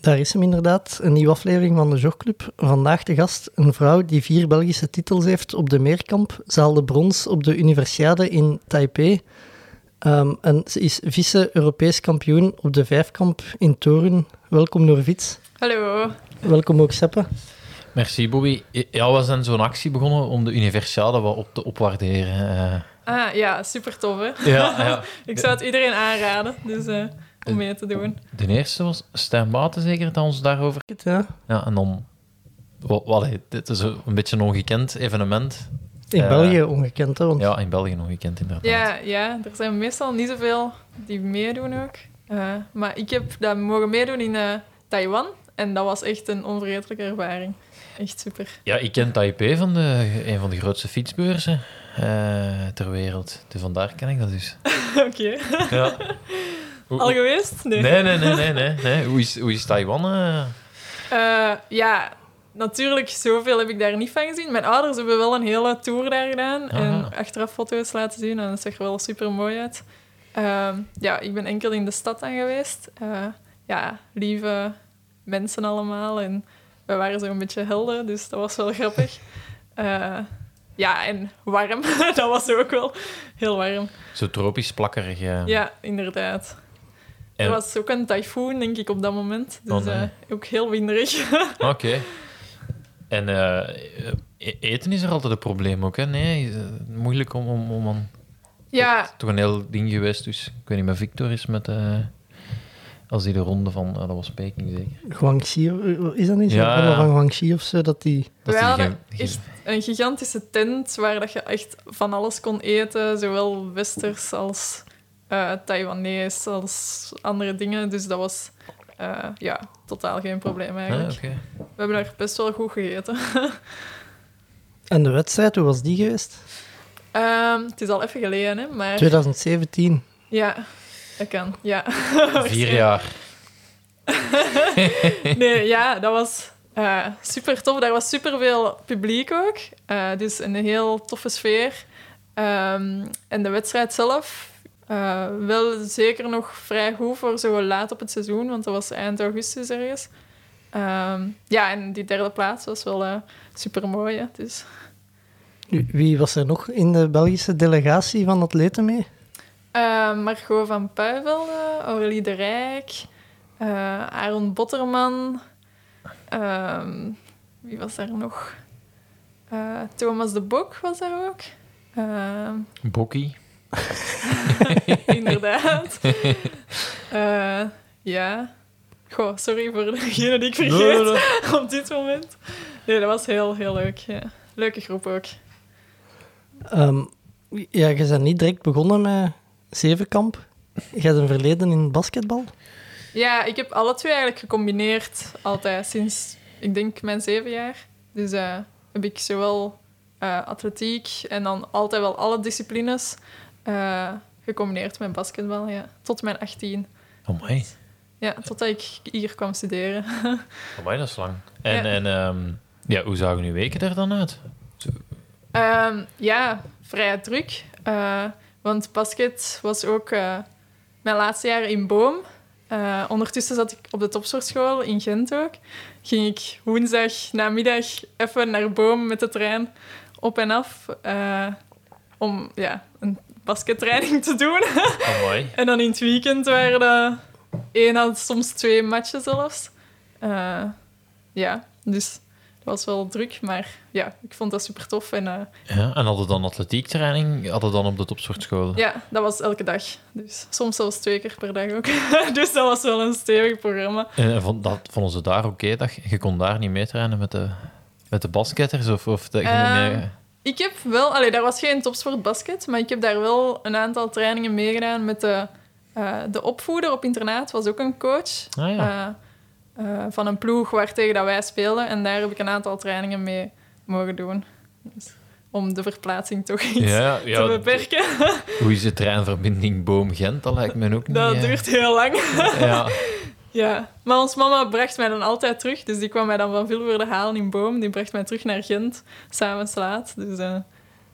Daar is hem inderdaad, een nieuwe aflevering van de Jogclub. Vandaag de gast een vrouw die vier Belgische titels heeft op de meerkamp. Ze haalde brons op de Universiade in Taipei. Ehm, en ze is vice-Europees kampioen op de vijfkamp in Toren. Welkom Norvits. Hallo. Welkom ook Seppe. Merci, Bobby. Ja, we zijn zo'n actie begonnen om de Universiade wat op te opwaarderen. eh. Ah ja, super tof hè. ja, ja. Ik zou het iedereen aanraden, dus eh, om mee te doen. De eerste was Stijn Baten, zeker, dat ons daarover... Ja, Ja, en dan... Wat, wat, dit is een beetje een ongekend evenement. in Eh, België ongekend, hè? Want Ja, in België ongekend, inderdaad. Ja, ja, er zijn meestal niet zoveel die meedoen ook. Eh, maar ik heb dat mogen meedoen in eh, Taiwan en dat was echt een onvergetelijke ervaring. Echt super. Ja, ik ken Taipei van de, een van de grootste fietsbeurzen eh, ter wereld. Dus vandaar ken ik dat dus. Oké. Ja. Al geweest? Nee. Nee, nee, nee, nee, nee. nee. Hoe, is, hoe is Taiwan? eh? Eh, ja, natuurlijk, zoveel heb ik daar niet van gezien. Mijn ouders hebben wel een hele tour daar gedaan en Aha. achteraf foto's laten zien en dat zag er wel super mooi uit. Ehm, ja, ik ben enkel in de stad aan geweest. Eh, ja, lieve mensen allemaal en we waren zo'n beetje helden, dus dat was wel grappig. Ja, en warm, dat was ook wel heel warm. Zo tropisch plakkerig. eh. Ja, inderdaad. En- Er was ook een tyfoon, denk ik, op dat moment. Dus Oh, nee. eh, ook heel winderig. Oké. En eh, e- eten is er altijd een probleem ook, hè? Nee, is, eh, moeilijk om, om, om aan... ja, Toch een heel ding geweest, dus ik weet niet, met Victor is met... eh, als die de ronde van... eh, dat was Peking zeker. Guangxi, is dat niet zo? Ja, van Guangxi of zo, dat die... Dat we die hadden echt een gigantische tent waar dat je echt van alles kon eten. Zowel westers als eh Taiwanese als andere dingen. Dus dat was eh, ja, totaal geen probleem Ah, eigenlijk. oké. We hebben daar best wel goed gegeten. En de wedstrijd, hoe was die geweest? Ehm, het is al even geleden, hè, maar 2017. ja, dat kan. Ja. Vier jaar. Nee, ja, dat was eh, super tof. Daar was super veel publiek ook. Eh, dus een heel toffe sfeer. Ehm, en de wedstrijd zelf, eh, wel zeker nog vrij goed voor zo laat op het seizoen, want dat was eind augustus ergens. Ehm, ja, en die derde plaats was wel eh super mooi. Dus. Wie- Wie was er nog in de Belgische delegatie van atleten mee? Eh, Margot van Puivelde, Aurélie de Rijk, eh, Aaron Botterman. ehm, wie was daar nog? Eh, Thomas de Bok was daar ook. Ehm, Bokkie. inderdaad. Eh, ja. Goh, sorry voor degene die ik vergeet Nee, nee, nee. op dit moment. Nee, dat was heel, heel leuk. Ja. Leuke groep ook. Ehm, ja, je bent niet direct begonnen met zevenkamp. Je hebt een verleden in basketbal. Ja, ik heb alle twee eigenlijk gecombineerd altijd sinds, ik denk, mijn zeven jaar. Dus eh, heb ik zowel eh, atletiek en dan altijd wel alle disciplines eh, gecombineerd met basketbal, ja. Tot mijn 18. Amai. Ja, totdat ik hier kwam studeren. Amai, dat is lang. En, Ja. en ehm, ja, hoe zagen uw weken er dan uit? Ehm, ja, vrij druk. Eh, want basket was ook eh, mijn laatste jaar in Boom. Ondertussen zat ik op de topsportschool in Gent ook. Ging ik woensdag namiddag even naar Boom met de trein op en af. om ja, baskettraining te doen. Amai. en dan in het weekend waren er één à soms twee matchen zelfs. Eh, ja, dus dat was wel druk. Maar ja, ik vond dat super tof. En eh, Ja, en hadden dan atletiektraining? Hadden dan op de topsportschool? ja, dat was elke dag. Dus soms zelfs twee keer per dag ook. dus dat was wel een stevig programma. En en vond, dat, vonden ze daar oké? dat je, kon daar niet meetrainen met de, met de basketters? Of, of nee, Ik heb wel... Allee, daar was geen topsport basket, maar ik heb daar wel een aantal trainingen meegedaan met de, eh, de opvoeder op internaat. was ook een coach. Ah, ja. eh, eh, van een ploeg waar tegen dat wij speelden. En daar heb ik een aantal trainingen mee mogen doen. Dus om de verplaatsing toch iets Ja, te ja. beperken. Hoe is de treinverbinding Boom-Gent? Dat lijkt me ook niet... Dat duurt heel lang. Ja. Ja, maar ons mama bracht mij dan altijd terug. Dus die kwam mij dan van Vilvoorde halen in Boom. Die bracht mij terug naar Gent, samen laat. Dus eh,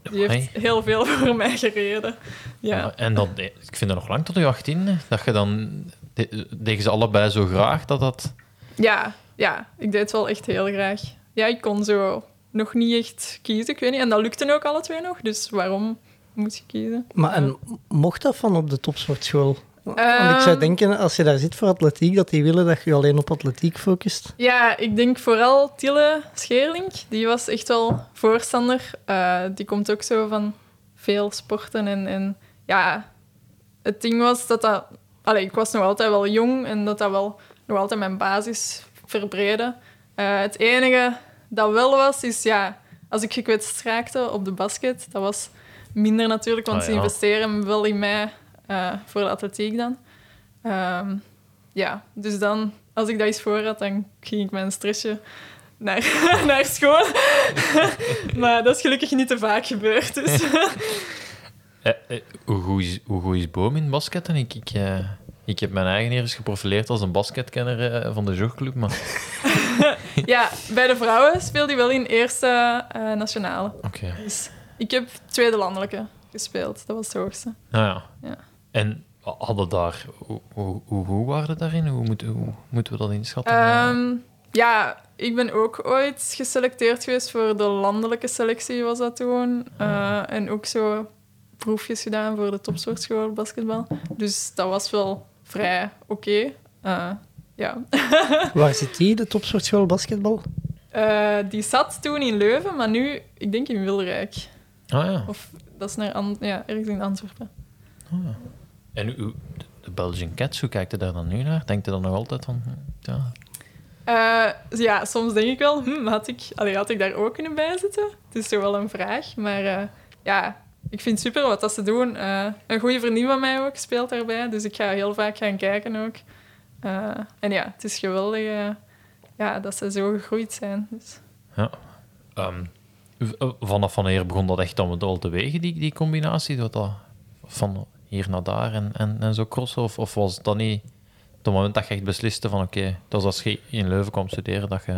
die heeft heel veel voor mij gereden. Ja. Ja, En dat, ik vind dat nog lang tot je 18 dat je dan de- tegen ze allebei zo graag dat dat. Ja, ja, ik deed het wel echt heel graag. Ja, ik kon zo nog niet echt kiezen, ik weet niet. En dat lukte ook alle twee nog, dus waarom moet je kiezen? Maar Ja. en mocht dat van op de topsportschool? Want ik Ehm. zou denken, als je daar zit voor atletiek, dat die willen dat je alleen op atletiek focust. Ja, ik denk vooral Tille Scheerlink. Die was echt wel voorstander. Eh, die komt ook zo van veel sporten. En, en ja, het ding was dat dat... Allee, ik was nog altijd wel jong en dat dat wel nog altijd mijn basis verbreden. Eh, het enige dat wel was, is ja, als ik gekwetst raakte op de basket, dat was minder natuurlijk, want Ah, ze investeren wel in mij eh, voor de atletiek dan. Ehm, ja, dus dan, als ik dat eens voor had, dan ging ik met een stressje naar, naar school. maar dat is gelukkig niet te vaak gebeurd. Dus. Eh, eh, hoe, goed is, hoe goed is Boom in basketten? Ik, ik, eh, ik heb mijn eigen eerst geprofileerd als een basketkenner eh, van de jogclub, maar ja, bij de vrouwen speelde hij wel in eerste eh, nationale. oké. Dus ik heb tweede landelijke gespeeld. Dat was het hoogste. Nou ja. Ja. En hadden daar, hoe, hoe, hoe goed waren we daarin? Hoe, moet, hoe moeten we dat inschatten? Ehm, ja, ik ben ook ooit geselecteerd geweest voor de landelijke selectie, was dat toen. Eh, en ook zo proefjes gedaan voor de topsportschool basketbal. Dus dat was wel vrij oké. Eh, ja. Waar zit die, de topsportschool basketbal? Eh, die zat toen in Leuven, maar nu, ik denk in Wilrijk. ah ja. Of dat is naar ja, ergens in Antwerpen. En hoe, de Belgian Cats, hoe kijkt je daar dan nu naar? Denkt je dan nog altijd van... hm, Ja, Eh, ja, soms denk ik wel, hm, had, ik, allee, had ik daar ook kunnen bijzitten? Het is toch wel een vraag. Maar eh, ja, ik vind het super wat dat ze doen. Eh, een goede vriendin van mij ook speelt daarbij. Dus ik ga heel vaak gaan kijken ook. En ja, het is geweldig ja, dat ze zo gegroeid zijn. Dus. V- eh, vanaf wanneer begon dat echt dan wel te wegen, die, die combinatie? Dat dat van hier naar daar en, en, en zo crossen? Of, of was dat niet het moment dat je echt besliste van oké, dat als je in Leuven kwam studeren, dat je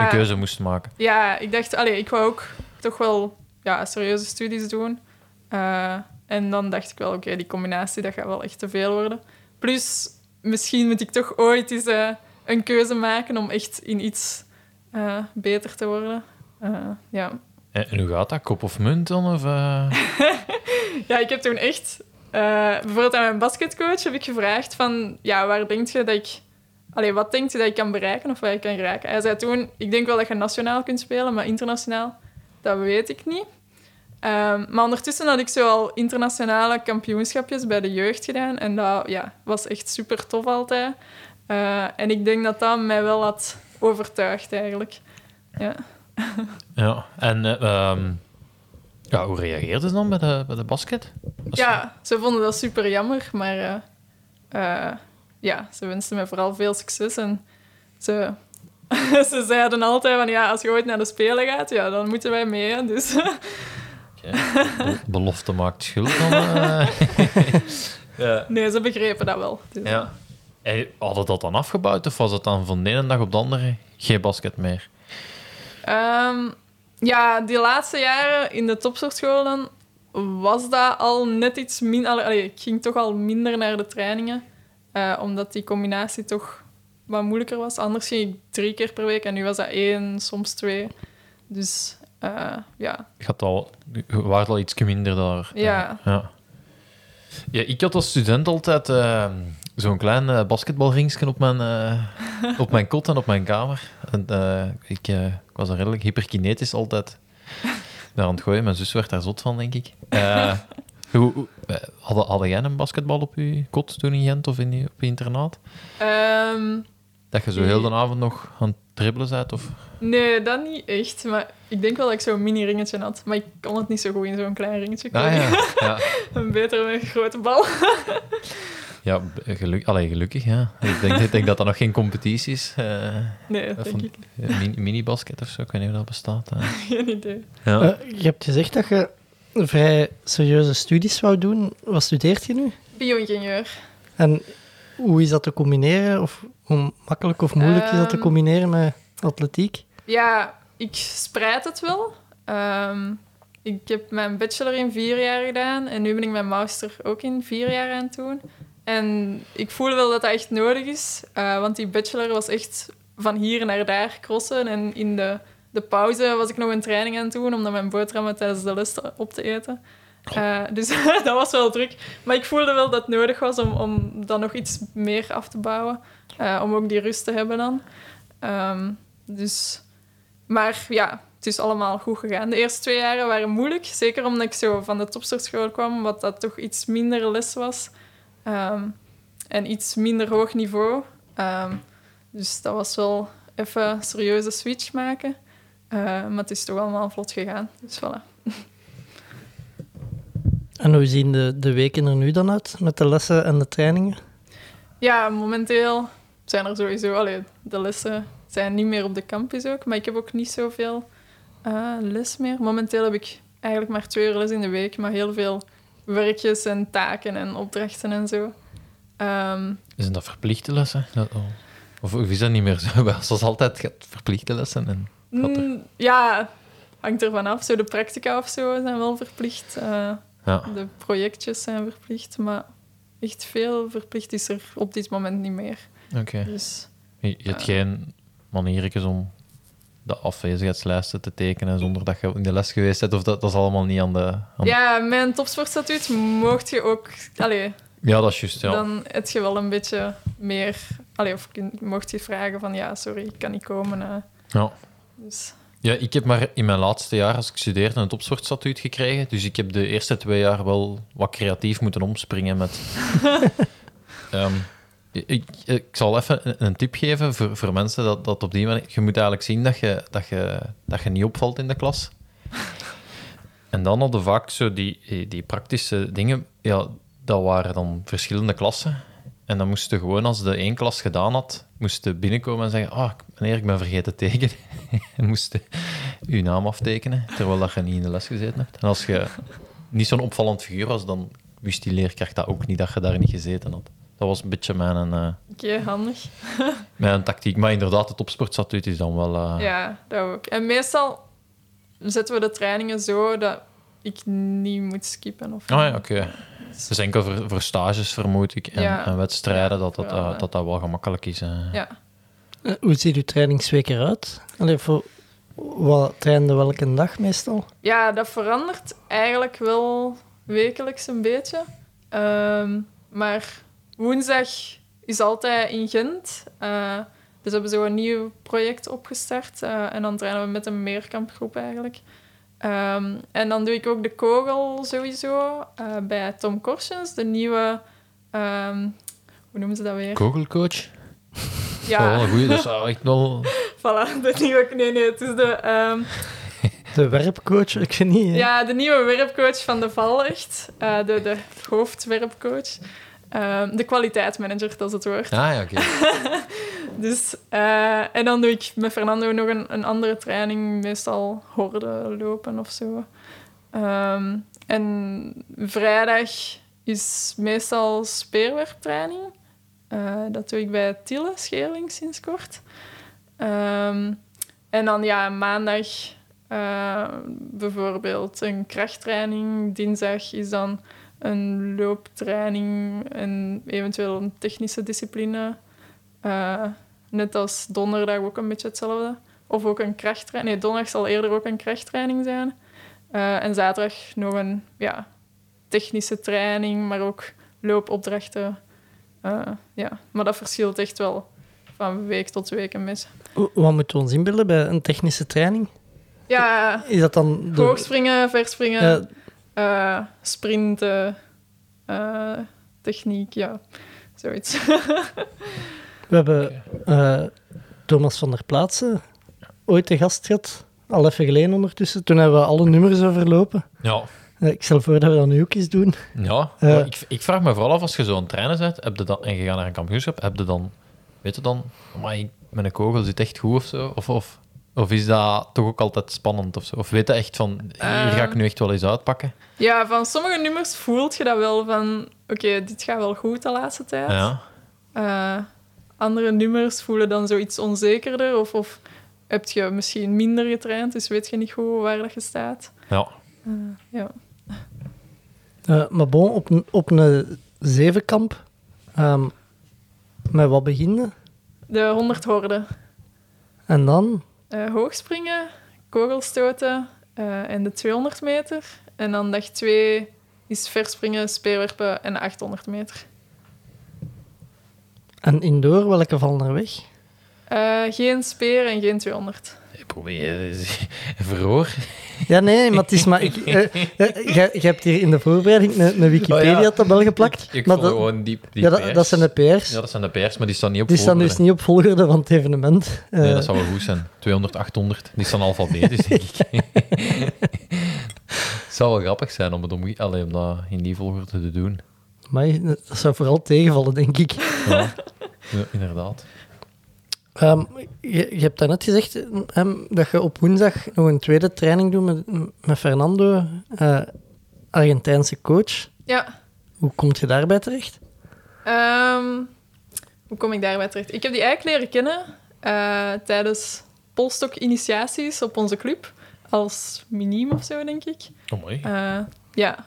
een keuze moest maken? ja, ik dacht, allee, ik wou ook toch wel ja, serieuze studies doen. Eh, en dan dacht ik wel, oké, die combinatie, dat gaat wel echt te veel worden. Plus, misschien moet ik toch ooit eens eh, een keuze maken om echt in iets eh, beter te worden. Ja. En, en hoe gaat dat? Kop of munt dan? Of, ja, ik heb toen echt... eh, bijvoorbeeld aan mijn basketcoach heb ik gevraagd van... Ja, waar denk je dat ik... Allee, wat denkt je dat ik kan bereiken of waar ik kan geraken? Hij zei toen, ik denk wel dat je nationaal kunt spelen, maar internationaal, dat weet ik niet. Ehm, maar ondertussen had ik zo al internationale kampioenschapjes bij de jeugd gedaan. En dat ja, was echt super tof altijd. Eh, en ik denk dat dat mij wel had overtuigd eigenlijk. Ja. Ja, en eh, ehm, ja, hoe reageerden ze dan bij de, bij de basket? Ja, ze vonden dat super jammer, maar eh, eh, ja, ze wensten mij vooral veel succes. En ze, ze zeiden altijd van ja, als je ooit naar de Spelen gaat, ja, dan moeten wij mee. Dus Oké. Be- Belofte maakt schuld dan. eh. ja. nee, ze begrepen dat wel. Dus, ja. En hadden dat dan afgebouwd of was het dan van de ene dag op de andere geen basket meer? Ehm, ja, die laatste jaren in de topsportschool dan was dat al net iets minder... Ik ging toch al minder naar de trainingen, eh, omdat die combinatie toch wat moeilijker was. Anders ging ik drie keer per week en nu was dat één, soms twee. Dus eh, ja, Je had al, je waart al iets minder daar. Ja. ja. Ja, ik had als student altijd eh, zo'n klein basketbalringsje op mijn, eh, op mijn kot en op mijn kamer. En, eh, ik, ik was er redelijk hyperkinetisch altijd daar aan het gooien. Mijn zus werd daar zot van, denk ik. Hoe, hoe- hadden, hadden jij een basketbal op je kot toen in Gent of in, je- op je internaat? Ehm, Dat je zo heel de avond nog aan het dribbelen bent? Of... nee, dat niet echt. Maar ik denk wel dat ik zo'n mini-ringetje had. Maar ik kon het niet zo goed in zo'n klein ringetje. Ah ja, ja. een betere met een grote bal. Ja, geluk, allee, gelukkig, ja. Ik denk, ik denk dat dat nog geen competitie is. eh, Nee, dat denk ik. eh, mini- Mini-basket of zo, ik weet niet of dat bestaat. eh. Geen idee. Ja. Je hebt gezegd dat je vrij serieuze studies wou doen. Wat studeert je nu? Bio-ingenieur. En hoe is dat te combineren? Of hoe makkelijk of moeilijk is dat te Ehm. combineren met atletiek? Ja, ik spreid het wel. Ehm, ik heb mijn bachelor in vier jaar gedaan en nu ben ik mijn master ook in vier jaar aan het doen. En ik voel wel dat dat echt nodig is, eh, want die bachelor was echt van hier naar daar crossen. En in de, de pauze was ik nog een training aan het doen, omdat mijn boterhammen tijdens de les op te eten. Eh, dus dat was wel druk. Maar ik voelde wel dat het nodig was om, om dan nog iets meer af te bouwen. eh, om ook die rust te hebben dan. Ehm, dus... Maar ja, het is allemaal goed gegaan. De eerste twee jaren waren moeilijk. Zeker omdat ik zo van de topsportschool kwam, wat dat toch iets minder les was. Ehm, en iets minder hoog niveau. Ehm, dus dat was wel even een serieuze switch maken. Eh, maar het is toch allemaal vlot gegaan. Dus voilà. En hoe zien de, de weken er nu dan uit met de lessen en de trainingen? Ja, momenteel zijn er sowieso... Allee, de lessen zijn niet meer op de campus ook. Maar ik heb ook niet zoveel eh les meer. Momenteel heb ik eigenlijk maar twee uur les in de week. Maar heel veel werkjes en taken en opdrachten en zo. Ehm, Is dat verplichte lessen? Dat- oh. Of, of is dat niet meer zo? Zoals altijd, verplichte lessen. En... Mm, ja, hangt ervan af. Zo de practica of zo zijn wel verplicht. Eh, Ja. de projectjes zijn verplicht. Maar echt veel verplicht is er op dit moment niet meer. Oké. Dus Je, je hebt geen maniertjes om de afwezigheidslijsten te tekenen zonder dat je in de les geweest bent? Of dat, dat is allemaal niet aan de... aan- ja, mijn topsportstatuut mocht je ook... Allee, Ja, dat is juist, ja. dan heb je wel een beetje meer... Allee, of mocht je vragen van... Ja, sorry, ik kan niet komen. eh. ja. dus, Ja, ik heb maar in mijn laatste jaar, als ik studeerde, een topsportstatuut gekregen. Dus ik heb de eerste twee jaar wel wat creatief moeten omspringen met... Ehm, ik, ik zal even een- tip geven voor, voor mensen dat, dat op die manier... Je moet eigenlijk zien dat je, dat, je, dat je niet opvalt in de klas. En dan hadden vaak zo die, die praktische dingen... Ja, dat waren dan verschillende klassen. En dan moesten gewoon, als de één klas gedaan had, moesten binnenkomen en zeggen... Ah, meneer, ik ben vergeten tekenen. en moesten je naam aftekenen, terwijl dat je niet in de les gezeten hebt. En als je niet zo'n opvallend figuur was, dan wist die leerkracht dat ook niet, dat je daar niet gezeten had. Dat was een beetje mijn, eh, Oké, handig. mijn tactiek. Maar inderdaad, het topsportstatuut is dan wel... eh, Ja, dat ook. En meestal zetten we de trainingen zo dat ik niet moet skippen. Of Ah ja, oké. Dus enkel voor, voor stages, vermoed ik, en, Ja. en wedstrijden, Ja, dat, dat, eh, dat dat wel gemakkelijk is. Ja. Hoe ziet uw trainingsweek eruit? Allee, voor, wat trainde welke dag meestal? ja, dat verandert eigenlijk wel wekelijks een beetje. Ehm, maar woensdag is altijd in Gent. Eh, dus we hebben zo een nieuw project opgestart. eh, en dan trainen we met een meerkampgroep eigenlijk. Ehm, en dan doe ik ook de kogel sowieso eh, bij Tom Korsens, de nieuwe... ehm, hoe noemen ze dat weer? Kogelcoach? Ja, Oh, goeie. Dat is wel echt wel... voilà, de nieuwe... Nee, nee, het is de... ehm, De werpcoach, ik weet niet. hè. Ja, de nieuwe werpcoach van de Val, echt. Eh, de, de hoofdwerpcoach. Ehm, de kwaliteitsmanager, dat is het woord. Ah ja, oké. Dus, eh, en dan doe ik met Fernando nog een, een andere training, meestal horde lopen of zo. Ehm, en vrijdag is meestal speerwerptraining. Eh, dat doe ik bij Tille Scheerling sinds kort. Ehm, en dan ja, maandag eh, bijvoorbeeld een krachttraining. Dinsdag is dan een looptraining en eventueel een technische discipline. Eh, net als donderdag ook een beetje hetzelfde. Of ook een krachttraining. Nee, donderdag zal eerder ook een krachttraining zijn. Eh, en zaterdag nog een ja, technische training, maar ook loopopdrachten. Eh, ja. Maar dat verschilt echt wel van week tot week een beetje. Wat moeten we ons inbeelden bij een technische training? Ja, Is dat dan de, hoogspringen, verspringen, Ja, eh, sprinten, eh, techniek, ja, zoiets. we hebben eh, Thomas van der Plaatsen ooit te gast gehad, al even geleden ondertussen. Toen hebben we alle nummers overlopen. Ja. Ik stel voor dat we dat nu ook eens doen. Ja, ik, ik vraag me vooral af, als je zo aan het trainen bent heb je dan, en je gaat naar een kampioenschap, heb je dan, weet je dan, maar mijn kogel zit echt goed of zo? Of, of, of is dat toch ook altijd spannend of zo? Of weet je echt van, hier ga ik Ehm. nu echt wel eens uitpakken? Ja, van sommige nummers voelt je dat wel van... Oké, dit gaat wel goed de laatste tijd. Ja. Eh, andere nummers voelen dan zoiets onzekerder. Of, of heb je misschien minder getraind, dus weet je niet goed waar dat je staat. Ja. Eh, ja. Eh, maar bon, op, een- op een zevenkamp, ehm, met wat beginnen? De 100 horden. En dan? Eh, hoogspringen, kogelstoten eh, en de 200 meter. En dan dag 2 is verspringen, speerwerpen en de 800 meter. En indoor, welke vallen er weg? Eh, geen speer en geen 200. Eh, verhoor. Ja, nee, maar het is maar... Ik, eh, eh, jij- jij hebt hier in de voorbereiding een, een Wikipedia-tabel geplakt. Ik maar dat, gewoon die, die ja, dat, pers. dat zijn de PR's. Ja, dat zijn de pers, maar die staan niet op die staan dus niet op volgorde van het evenement. Nee, dat zou wel goed zijn. 200, 800. Die staan alfabetisch, denk ik. Het zou wel grappig zijn om, het om, allee, om dat in die volgorde te doen. Maar dat zou vooral tegenvallen, denk ik. Ja, ja inderdaad. Ehm, je, je hebt daarnet gezegd ehm, dat je op woensdag nog een tweede training doet met, met Fernando, eh, Argentijnse coach. Ja. Hoe kom je daarbij terecht? Ehm, hoe kom ik daarbij terecht? Ik heb die eigenlijk leren kennen eh, tijdens polstok-initiaties op onze club. Als miniem of zo, denk ik. Oh, mooi. Eh, ja,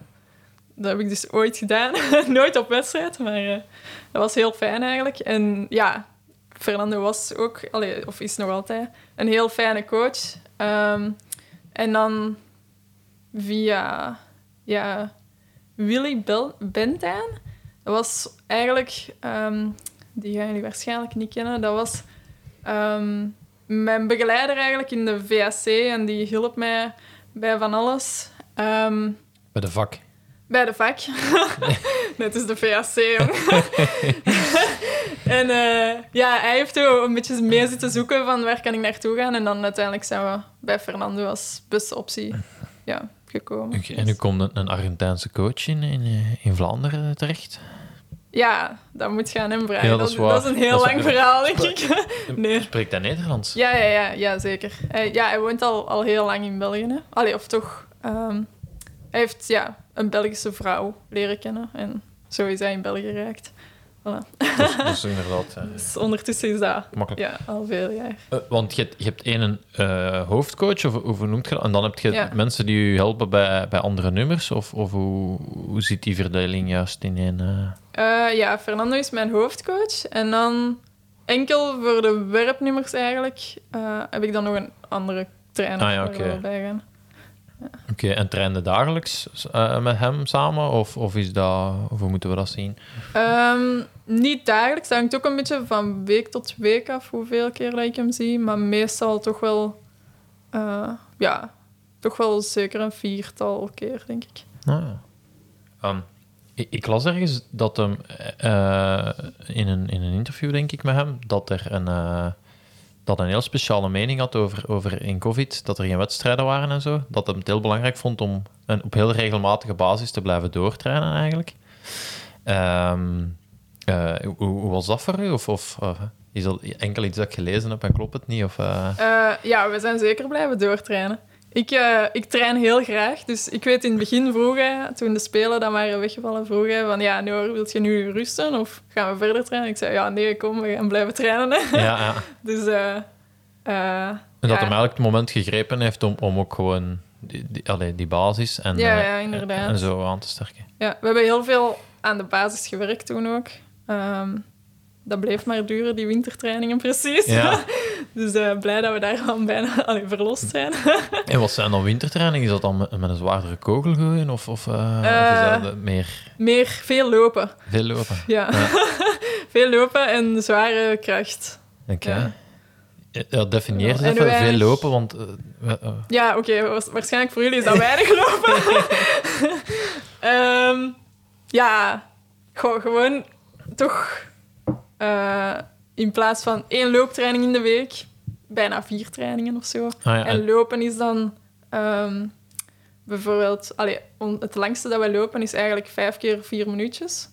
dat heb ik dus ooit gedaan. Nooit op wedstrijd, maar eh, dat was heel fijn eigenlijk. En ja, Fernando was ook, allee, of is nog altijd, een heel fijne coach. Ehm, en dan via ja, Willy Bel Bentijn. Dat was eigenlijk, ehm, die gaan jullie waarschijnlijk niet kennen, dat was ehm, mijn begeleider eigenlijk in de VAC en die hielp mij bij van alles. Bij de vak. bij de vak. Net is de VAC. en eh, ja, hij heeft ook een beetje mee zitten zoeken van waar kan ik naartoe gaan. En dan uiteindelijk zijn we bij Fernando als beste optie ja, gekomen. En nu komt een, een Argentijnse coach in, in, eh, in Vlaanderen terecht. Ja, dat moet gaan hem vragen. Ja, dat, is waar. dat is een heel is lang verhaal, denk ik. nee. Spreekt hij Nederlands? Ja, ja, ja, ja zeker. Hij, ja, hij woont al, al heel lang in België. Hè. Allee, of toch... ehm, hij heeft ja, een Belgische vrouw leren kennen. En zo is hij in België geraakt. Voilà. Dus, dus inderdaad. eh, Dus ondertussen is dat Makkelijk. ja, al veel jaar. eh, want je, hebt- je hebt één eh, hoofdcoach, of, of hoe noemt je dat? En dan heb je Ja. mensen die je helpen bij, bij andere nummers? Of, of hoe, hoe zit die verdeling juist in één... ja, Fernando is mijn hoofdcoach. En dan enkel voor de werpnummers eigenlijk heb ik dan nog een andere trainer Ah ja, bij gaan. Oké, en trainde dagelijks eh, met hem samen? Of, of is dat... Of hoe moeten we dat zien? Ehm, niet dagelijks. Dat hangt ook een beetje van week tot week af hoeveel keer dat ik hem zie. Maar meestal toch wel... eh, ja, toch wel zeker een viertal keer, denk ik. Ah, ja. Ehm, ik, ik las ergens dat hem eh, in, een, in een interview, denk ik, met hem, dat er een, dat een heel speciale mening had over, over in COVID, dat er geen wedstrijden waren en zo. Dat hem het heel belangrijk vond om een, op heel regelmatige basis te blijven doortrainen, eigenlijk. Ehm, eh, hoe, hoe was dat voor u? Of, of eh, is dat enkel iets dat ik gelezen heb en klopt het niet? Of, eh? Ja, we zijn zeker blijven doortrainen. Ik, eh, ik train heel graag. Dus ik weet in het begin vroeg hij, toen de spelen dan waren weggevallen, vroeg hij van ja, Noor, wilt je nu rusten of gaan we verder trainen? Ik zei ja, nee, kom, we gaan blijven trainen. hè." ja, ja. dus eh, eh, En dat ja. hem eigenlijk het moment gegrepen heeft om, om ook gewoon die, die, allee, die basis en, Ja, ja, inderdaad. en zo aan te sterken. Ja, we hebben heel veel aan de basis gewerkt toen ook. Ehm, dat bleef maar duren, die wintertrainingen precies. Ja. dus eh, blij dat we daar al bijna allee, verlost zijn. En wat zijn dan wintertrainingen? Is dat dan met, met een zwaardere kogel gooien of, of, eh, of Eh. is dat meer Meer veel lopen. veel lopen? Ja. veel lopen en zware kracht. Oké. Ja. Ja, definieer eens even weinig- veel lopen, want... Ja, oké, wa- waarschijnlijk voor jullie is dat weinig lopen. Ehm, ja, goh, gewoon toch in plaats van één looptraining in de week, bijna vier trainingen of zo. ah ja, En en- lopen is dan ehm, bijvoorbeeld, allee, on- het langste dat we lopen is eigenlijk vijf keer vier minuutjes.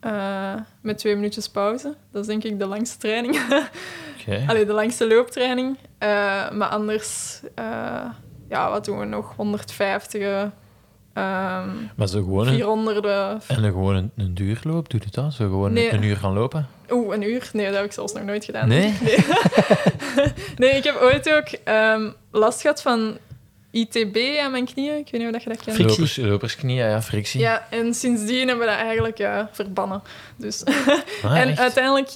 Eh, met twee minuutjes pauze. Dat is denk ik de langste training. Allee, de langste looptraining. Eh, maar anders, eh, ja, wat doen we nog? 150, ehm Maar zo gewoon een, 400. en een, gewoon een, een duurloop, doet het dat? Zo gewoon Nee. een uur gaan lopen? Oeh, een uur? Nee, dat heb ik zelfs nog nooit gedaan. Nee? Nee, nee ik heb ooit ook ehm, last gehad van ITB aan mijn knieën. Ik weet niet of je dat kent. Lopers, lopersknieën, ja, frictie. Ja, en sindsdien hebben we dat eigenlijk ja, verbannen. Dus. Ah, en echt? uiteindelijk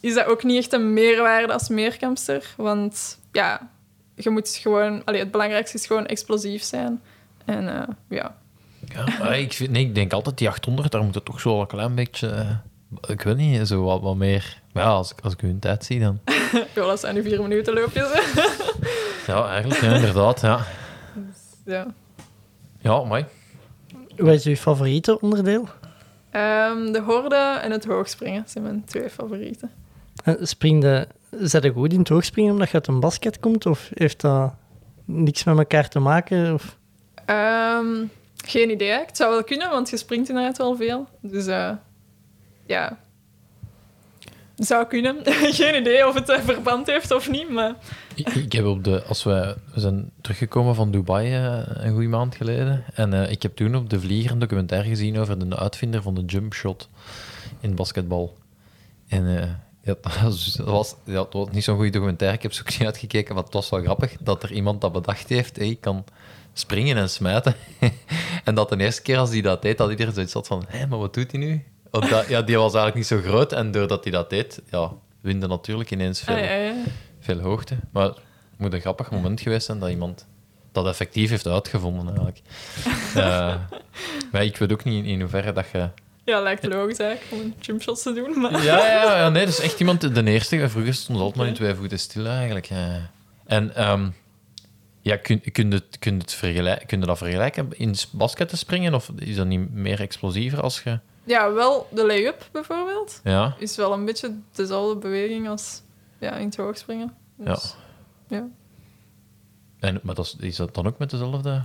is dat ook niet echt een meerwaarde als meerkampster. Want ja, je moet gewoon... Allee, het belangrijkste is gewoon explosief zijn. En eh, ja, Ja, maar ik, vind, nee, ik denk altijd die 800, daar moet het toch zo wel een klein beetje... ik weet niet, zo wat, wat meer... Maar ja, als, ik- als ik hun tijd zie, dan... ja, dat zijn nu vier minuten loopjes. Ja, eigenlijk, ja, inderdaad, ja. ja. Ja, mooi. Wat is uw favoriete onderdeel? Ehm, de horde en het hoogspringen zijn mijn twee favorieten. Eh, Spring de, zet je goed in het hoogspringen omdat je uit een basket komt? Of heeft dat niks met elkaar te maken? Of... Ehm, geen idee. Het zou wel kunnen, want je springt inderdaad wel veel. Dus eh, ja, zou kunnen. geen idee of het eh, verband heeft of niet, maar Ik, ik heb op de... Als we, we zijn teruggekomen van Dubai eh, een goede maand geleden. En eh, ik heb toen op de vlieger een documentaire gezien over de uitvinder van de jump shot in basketbal. En eh, ja, dat, was, dat, was, ja, dat was niet zo'n goede documentaire. Ik heb ze ook niet uitgekeken, maar het was wel grappig dat er iemand dat bedacht heeft. Hey, ik kan springen en smijten. en dat de eerste keer als hij dat deed, dat iedereen zoiets had van... Hé, maar wat doet hij nu? Ja, die was eigenlijk niet zo groot. En doordat hij dat deed, ja, winde natuurlijk ineens veel ah, ja, ja. veel hoogte. Maar het moet een grappig moment geweest zijn dat iemand dat effectief heeft uitgevonden, eigenlijk. Eh, maar ik weet ook niet in, in hoeverre dat je... ja, lijkt logisch eigenlijk om een jumpshots te doen. Maar... Ja, ja, ja, nee, dat is echt iemand... De eerste, vroeger stond altijd maar in twee voeten stil, eigenlijk. eh. En ehm, ja, kun, kun, je kun, je het vergelijken, kun je dat vergelijken in basket te springen? Of is dat niet meer explosiever als je... Ja, wel de lay-up bijvoorbeeld. Ja, Is wel een beetje dezelfde beweging als ja, in het hoogspringen. Dus, ja. en, maar dat is, is dat dan ook met dezelfde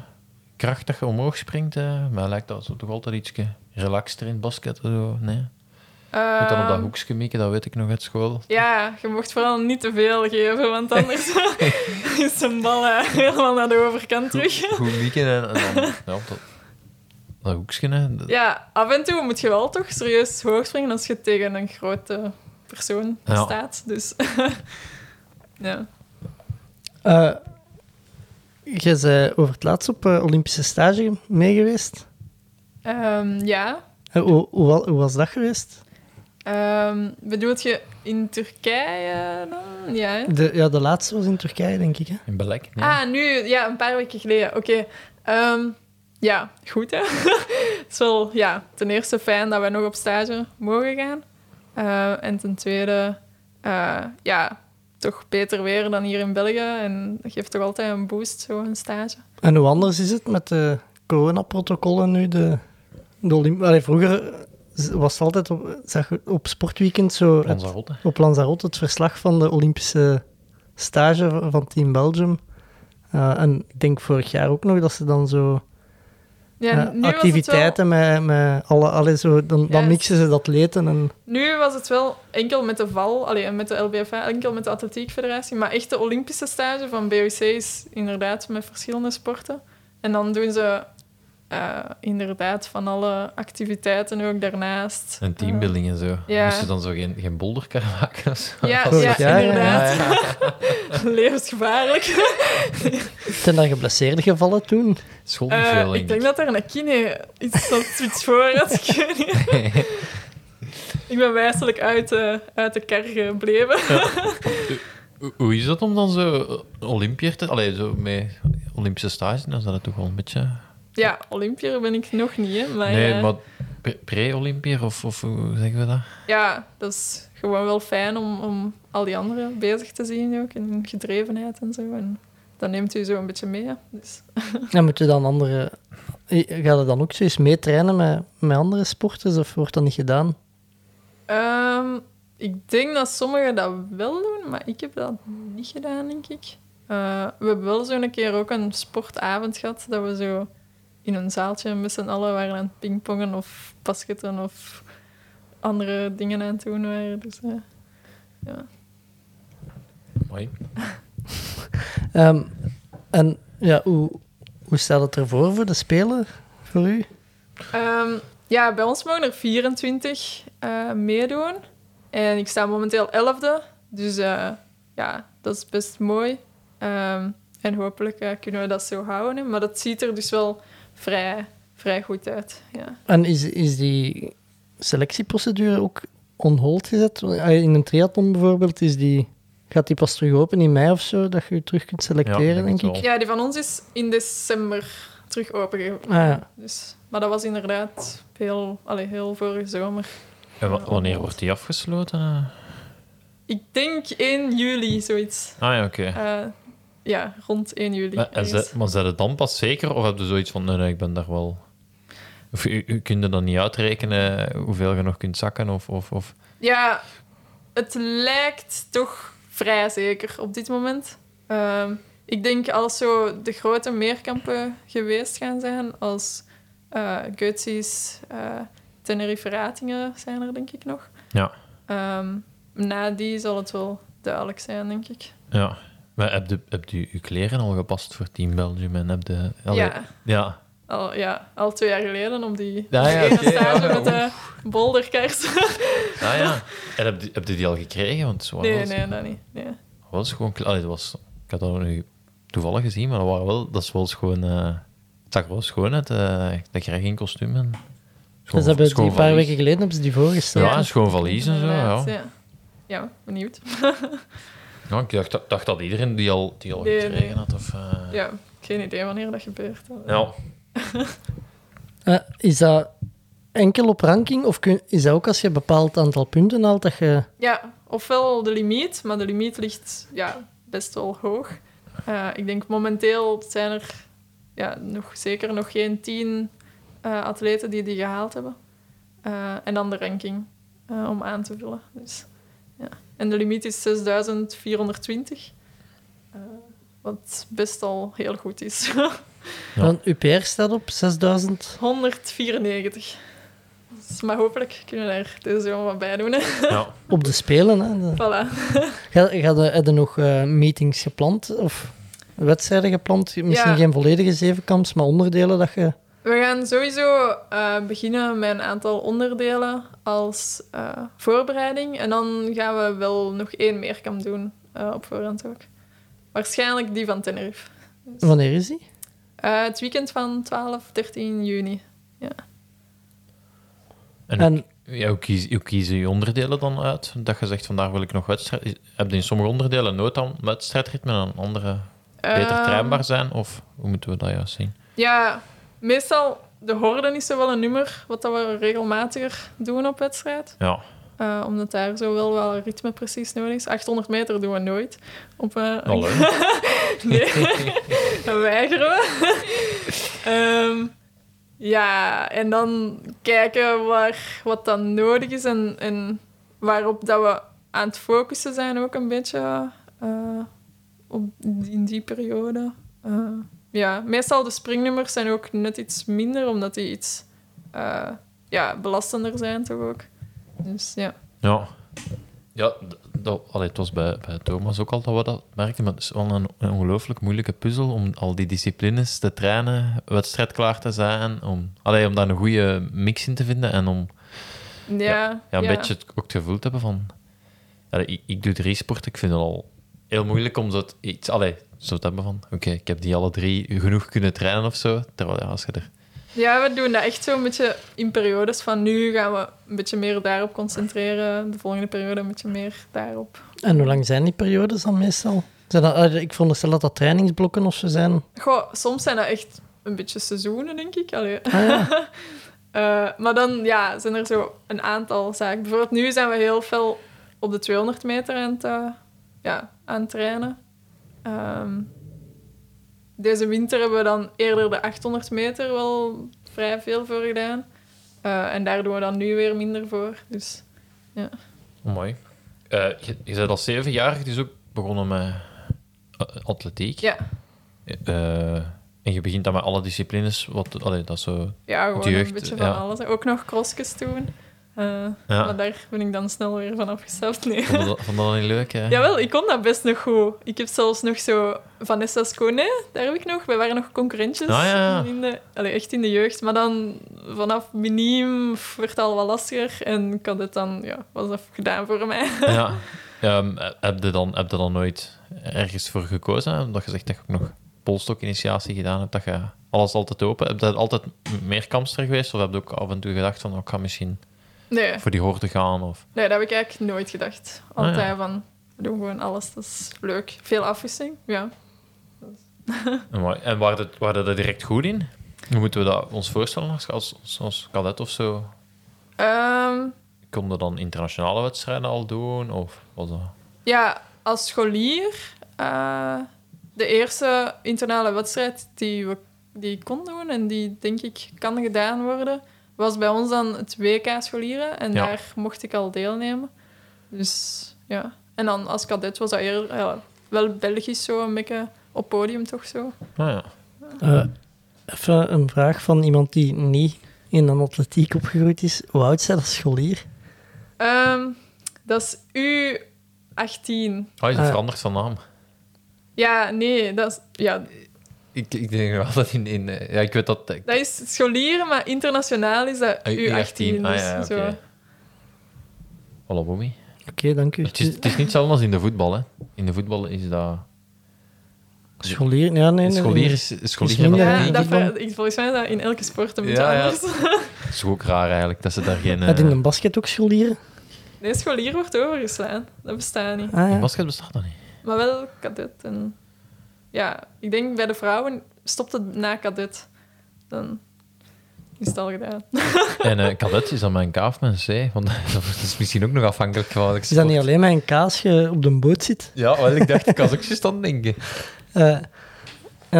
kracht dat je omhoog springt? eh? Maar lijkt dat zo toch altijd iets relaxter in basket? Zo? Nee? Je moet dan op dat Ehm, hoekje mikken, dat weet ik nog uit school. Ja, je mocht vooral niet te veel geven, want anders is een bal eh, helemaal naar de overkant terug. Goed mikken en, en dan... Ja, dat, dat hoekje, hè. dat- Ja, af en toe moet je wel toch serieus hoog springen als je tegen een grote persoon Ja. staat. Dus ja. Eh, je bent over het laatst op eh, Olympische stage mee geweest. Ehm, ja. Hoe, hoe, wa- hoe was dat geweest? Ehm bedoelt je in Turkije dan? Ja. hè? De, ja, de laatste was in Turkije, denk ik. Hè? In Belek. nee. Ah, nu, ja, een paar weken geleden. Oké. Ehm, ja, goed hè. Het is wel, ja, ten eerste fijn dat we nog op stage mogen gaan. Eh, en ten tweede, eh, ja, toch beter weer dan hier in België. En dat geeft toch altijd een boost, zo'n stage. En hoe anders is het met de coronaprotocollen nu? De, de Olymp Allee, vroeger was het altijd op, zag op sportweekend zo het- op Lanzarote het verslag van de Olympische stage van- van Team Belgium. Eh, en ik denk vorig jaar ook nog dat ze dan zo Ja, wel- activiteiten met, met alle, alle zo, dan, dan mixen ze de atleten en Nu was het wel enkel met de VAL, allee, en met de LBFA, enkel met de Atletiek Federatie. Maar echt de Olympische stage van BOC is inderdaad met verschillende sporten. En dan doen ze eh, inderdaad van alle activiteiten ook daarnaast. En teambuilding en zo. ja. Moest je dan zo geen, geen bolderkar maken of zo? Ja, ja, inderdaad. Levensgevaarlijk. zijn daar geblesseerde gevallen toen. School niet Eh, ik denk dat er een kine iets, iets voor had. Ik weet niet. Ik ben wijselijk uit, de uit de kar gebleven. Hoe- Hoe is dat om dan zo Olympiër te... Allee, zo met Olympische stage, dan is dat toch wel een beetje... Ja, Olympiër ben ik nog niet, hè. Maar, nee, eh, maar pre- pre-Olympiër, of, of hoe zeggen we dat? ja, dat is gewoon wel fijn om, om al die anderen bezig te zien ook. En hun gedrevenheid en zo. En dat neemt u zo een beetje mee. hè. Dus, En moet je dan andere... Gaat je dan ook zoiets meetrainen met, met andere sporters of wordt dat niet gedaan? Ehm, ik denk dat sommigen dat wel doen, maar ik heb dat niet gedaan, denk ik. Eh, we hebben wel zo'n keer ook een sportavond gehad, dat we zo in een zaaltje met z'n allen waren aan het pingpongen of basketten of andere dingen aan het doen waren. Dus, eh, ja. Mooi. Ehm, en ja, hoe, hoe staat het ervoor voor de Spelen voor u? Ehm, ja, bij ons mogen er 24 eh, meedoen. En ik sta momenteel 11e. Dus eh, ja, dat is best mooi. Ehm, en hopelijk eh, kunnen we dat zo houden. hè. Maar dat ziet er dus wel vrij, vrij goed uit. Ja. En is, is die selectieprocedure ook on hold gezet? In een triathlon bijvoorbeeld, is die, gaat die pas terug open in mei of zo, dat je je terug kunt selecteren, Ja, denk ik? ja, die van ons is in december terug opengegaan. Ah, ja. dus, maar dat was inderdaad heel, allee, heel vorige zomer. En wa- wanneer wordt die afgesloten? Ik denk 1 juli, zoiets. Ah ja, oké. Eh, ja, rond 1 juli. Maar, en ze- maar zijn het dan pas zeker? Of heb je zoiets van, nee, nee, ik ben daar wel... Of u, u kunt er dan niet uitrekenen hoeveel je nog kunt zakken? Of, of, of... Ja, het lijkt toch vrij zeker op dit moment. Ehm, ik denk als zo de grote meerkampen geweest gaan zijn, als eh Götzis, eh Tenerife Ratingen zijn er denk ik nog. Ja. Ehm, na die zal het wel duidelijk zijn, denk ik. Ja. Maar heb je, heb je je kleren al gepast voor Team Belgium? En heb je... Ja, Ja. al, ja, al twee jaar geleden om die Ja, ja, ene oké, stage ja. met de bolderkers. Ah ja. En heb je, heb je die al gekregen? Want zo nee, was, nee, dat niet. Nee. was gewoon... Allee, dat was, ik had dat nu toevallig gezien, maar dat, waren wel, dat is wel schoon... eh het zag er wel schoon uit. eh dat krijg je in kostuum. En Dus hebben die een paar weken geleden hebben ze die voorgesteld. Ja, een schoon valies en zo, ja. ja. Ja, benieuwd. Ja, ik dacht, dacht dat iedereen die al, die al Nee, gekregen nee. had. Of, eh, Ja, geen idee wanneer dat gebeurt. ja. Eh, is dat enkel op ranking of kun, is dat ook als je een bepaald aantal punten haalt dat je... Ja, ofwel de limiet, maar de limiet ligt ja, best wel hoog. Eh, ik denk momenteel zijn er ja, nog, zeker nog geen tien eh, atleten die die gehaald hebben. Eh, en dan de ranking eh, om aan te vullen. Dus. En de limiet is 6420. eh, wat best al heel goed is. Ja. Want UPR staat op 6000. 194. Dus, maar hopelijk kunnen we daar deze zomer wat bij doen. Hè. ja. Op de Spelen, hè. De- Voilà. Ga, ga de, heb je nog eh, meetings gepland of wedstrijden gepland? Misschien Ja. geen volledige zevenkamps, maar onderdelen dat je... We gaan sowieso eh, beginnen met een aantal onderdelen als eh, voorbereiding. En dan gaan we wel nog één meerkamp doen eh, op voorhand ook. Waarschijnlijk die van Tenerife. Dus, Wanneer is die? eh, het weekend van 12, 13 juni. En, En ja, hoe, kies, hoe kiezen je onderdelen dan uit? Dat je zegt, vandaag wil ik nog wedstrijd... Heb je in sommige onderdelen nooit dan wedstrijdritme en andere beter trainbaar zijn? Of hoe moeten we dat juist zien? Ja, meestal de horden is zo wel een nummer wat dat we regelmatiger doen op wedstrijd. Ja, Eh, omdat daar zo wel wel ritme precies nodig is. 800 meter doen we nooit. Op, leuk. Nee, dat weigeren we. Ehm, ja, en dan kijken waar, wat dan nodig is en, en waarop dat we aan het focussen zijn ook een beetje eh, op, in die periode. Ja, meestal de springnummers zijn ook net iets minder, omdat die iets eh, ja, belastender zijn toch ook. Dus ja. Ja. Ja, dat, allee, het was bij, bij Thomas ook al dat we dat merkten, maar het is wel een, een ongelooflijk moeilijke puzzel om al die disciplines te trainen, wedstrijd klaar te zijn, om, allee, om daar een goede mix in te vinden en om Ja, ja, een beetje het, ook het gevoel te hebben van... Allee, ik, ik doe drie sporten, ik vind het al heel moeilijk om zo iets, allee, zo te hebben van... Oké, ik heb die alle drie genoeg kunnen trainen of zo. Terwijl, ja, als je er... Ja, we doen dat echt zo een beetje in periodes. Van nu gaan we een beetje meer daarop concentreren. De volgende periode een beetje meer daarop. En hoe lang zijn die periodes dan meestal? Zijn dat, eh, ik veronderstel dat dat trainingsblokken of zo zijn. Goh, soms zijn dat echt een beetje seizoenen, denk ik. Allee. Ah, ja. Eh, maar dan ja, zijn er zo een aantal zaken. Bijvoorbeeld nu zijn we heel veel op de 200 meter aan het, eh, ja, aan het trainen. Ehm, deze winter hebben we dan eerder de 800 meter wel vrij veel voor gedaan. Eh, en daar doen we dan nu weer minder voor. Dus Oh, mooi. Eh, je, je bent al zevenjarig, dus ook begonnen met eh, atletiek. ja, En je begint dan met alle disciplines. Wat, allee, dat is zo... Ja, gewoon jeugd, een beetje van ja. alles. Ook nog crossjes doen. Eh, Ja. Maar daar ben ik dan snel weer van afgestapt. Nee. Vond dat, vond dat niet leuk? Hè? Jawel, ik kon dat best nog goed. Ik heb zelfs nog zo Vanessa Scone, daar heb ik nog. Wij waren nog concurrentjes. Ah, ja. In de, echt in de jeugd. Maar dan vanaf miniem werd het al wat lastiger. En ik had het dan, ja, was dat gedaan voor mij. Ja. Ja, heb, je dan, heb je dan nooit ergens voor gekozen? Omdat je zegt dat je ook nog polstokinitiatie gedaan hebt, dat je alles altijd open... Heb je altijd meer kampster geweest? Of heb je ook af en toe gedacht van, oh, ik ga misschien Nee, voor die hoorde gaan? Of... nee, dat heb ik eigenlijk nooit gedacht. Ah, ja. Altijd van, we doen gewoon alles, dat is leuk. Veel afwisseling, ja. En en waar, het, waar dat direct goed in? Hoe moeten we dat ons voorstellen als, als, als, cadet of zo? Ehm, Konden dan internationale wedstrijden al doen? Of was dat... Ja, als scholier, eh, de eerste internale wedstrijd die we die ik kon doen en die denk ik kan gedaan worden, was bij ons dan het WK scholieren en Ja. daar mocht ik al deelnemen. Dus ja. En dan als cadet was dat eerder ja, wel Belgisch zo een beetje op podium toch zo. Ah, ja. Eh, even een vraag van iemand die niet in een atletiek opgegroeid is. Hoe oud zij als scholier? Ehm, dat is U18. Oh, Ah. veranderd van naam? Ja, nee, dat is, ja, Ik, ik denk wel dat in... in eh, ja, ik weet dat... dat is scholieren, maar internationaal is dat Ah, U18. Ah, dus ja, oké. zo. Voilà, Bommie. Oké, dank u. Het is, het is niet hetzelfde als in de voetbal, hè. In de voetbal is dat... Scholier? Ja, nee, nee. Scholier is, scholier minder, en Ja, denk dat, ik dan. ver- ik, volgens mij is dat in elke sport een beetje Ja, ja. anders. Dat is ook raar eigenlijk, dat ze daar geen... Had in eh de basket ook scholieren? Nee, scholier wordt overgeslaan. Dat bestaat niet. Ah, in ja. basket bestaat dat niet. Maar wel cadet. En ja, ik denk bij de vrouwen stopt het na cadet. Dan is het al gedaan. En eh cadet is dan mijn K of mijn C? Want dat is misschien ook nog afhankelijk van wat ik Is dat niet alleen maar een kaas je op de boot zit? Ja, wel, ik dacht, ik was ook aan het denken. Eh,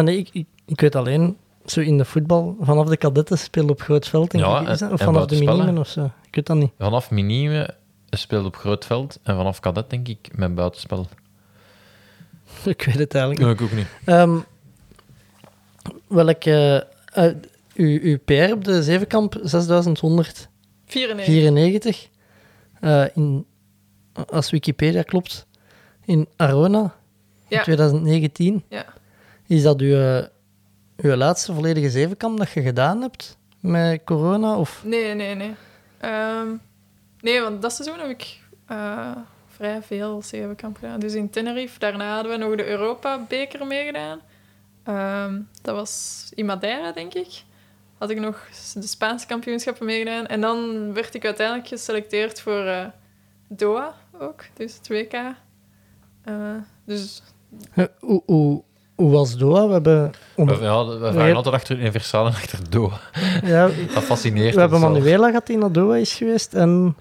nee, ik, ik, ik weet alleen, zo in de voetbal, vanaf de kadetten spelen op groot veld, denk Ja, ik. Is en- dat? Of en vanaf de minimen of zo. Ik weet dat niet. Vanaf minime speelt op groot veld en vanaf cadet denk ik mijn buitenspel. Ik weet het eigenlijk ik ook niet. Ehm, welke... eh, eh, uw, uw PR op de zevenkamp 6194 94. eh, in, als Wikipedia klopt, in Arona in Ja. 2019. Ja. Is dat uw, uw laatste volledige zevenkamp dat je gedaan hebt met corona? Of? Nee, nee, nee. Ehm, nee, want dat seizoen heb ik eh, vrij veel zevenkamp gedaan. Dus in Tenerife, daarna hadden we nog de Europa-beker meegedaan. Ehm, dat was in Madeira, denk ik. Had ik nog de Spaanse kampioenschappen meegedaan. En dan werd ik uiteindelijk geselecteerd voor eh, Doha ook, dus het WK. Eh, dus Hoe, hoe, hoe was Doha? We hebben, We, ja, we vragen altijd achter Universal en achter Doha. ja, Dat fascineert we hebben. Manuela gehad die naar Doha is geweest en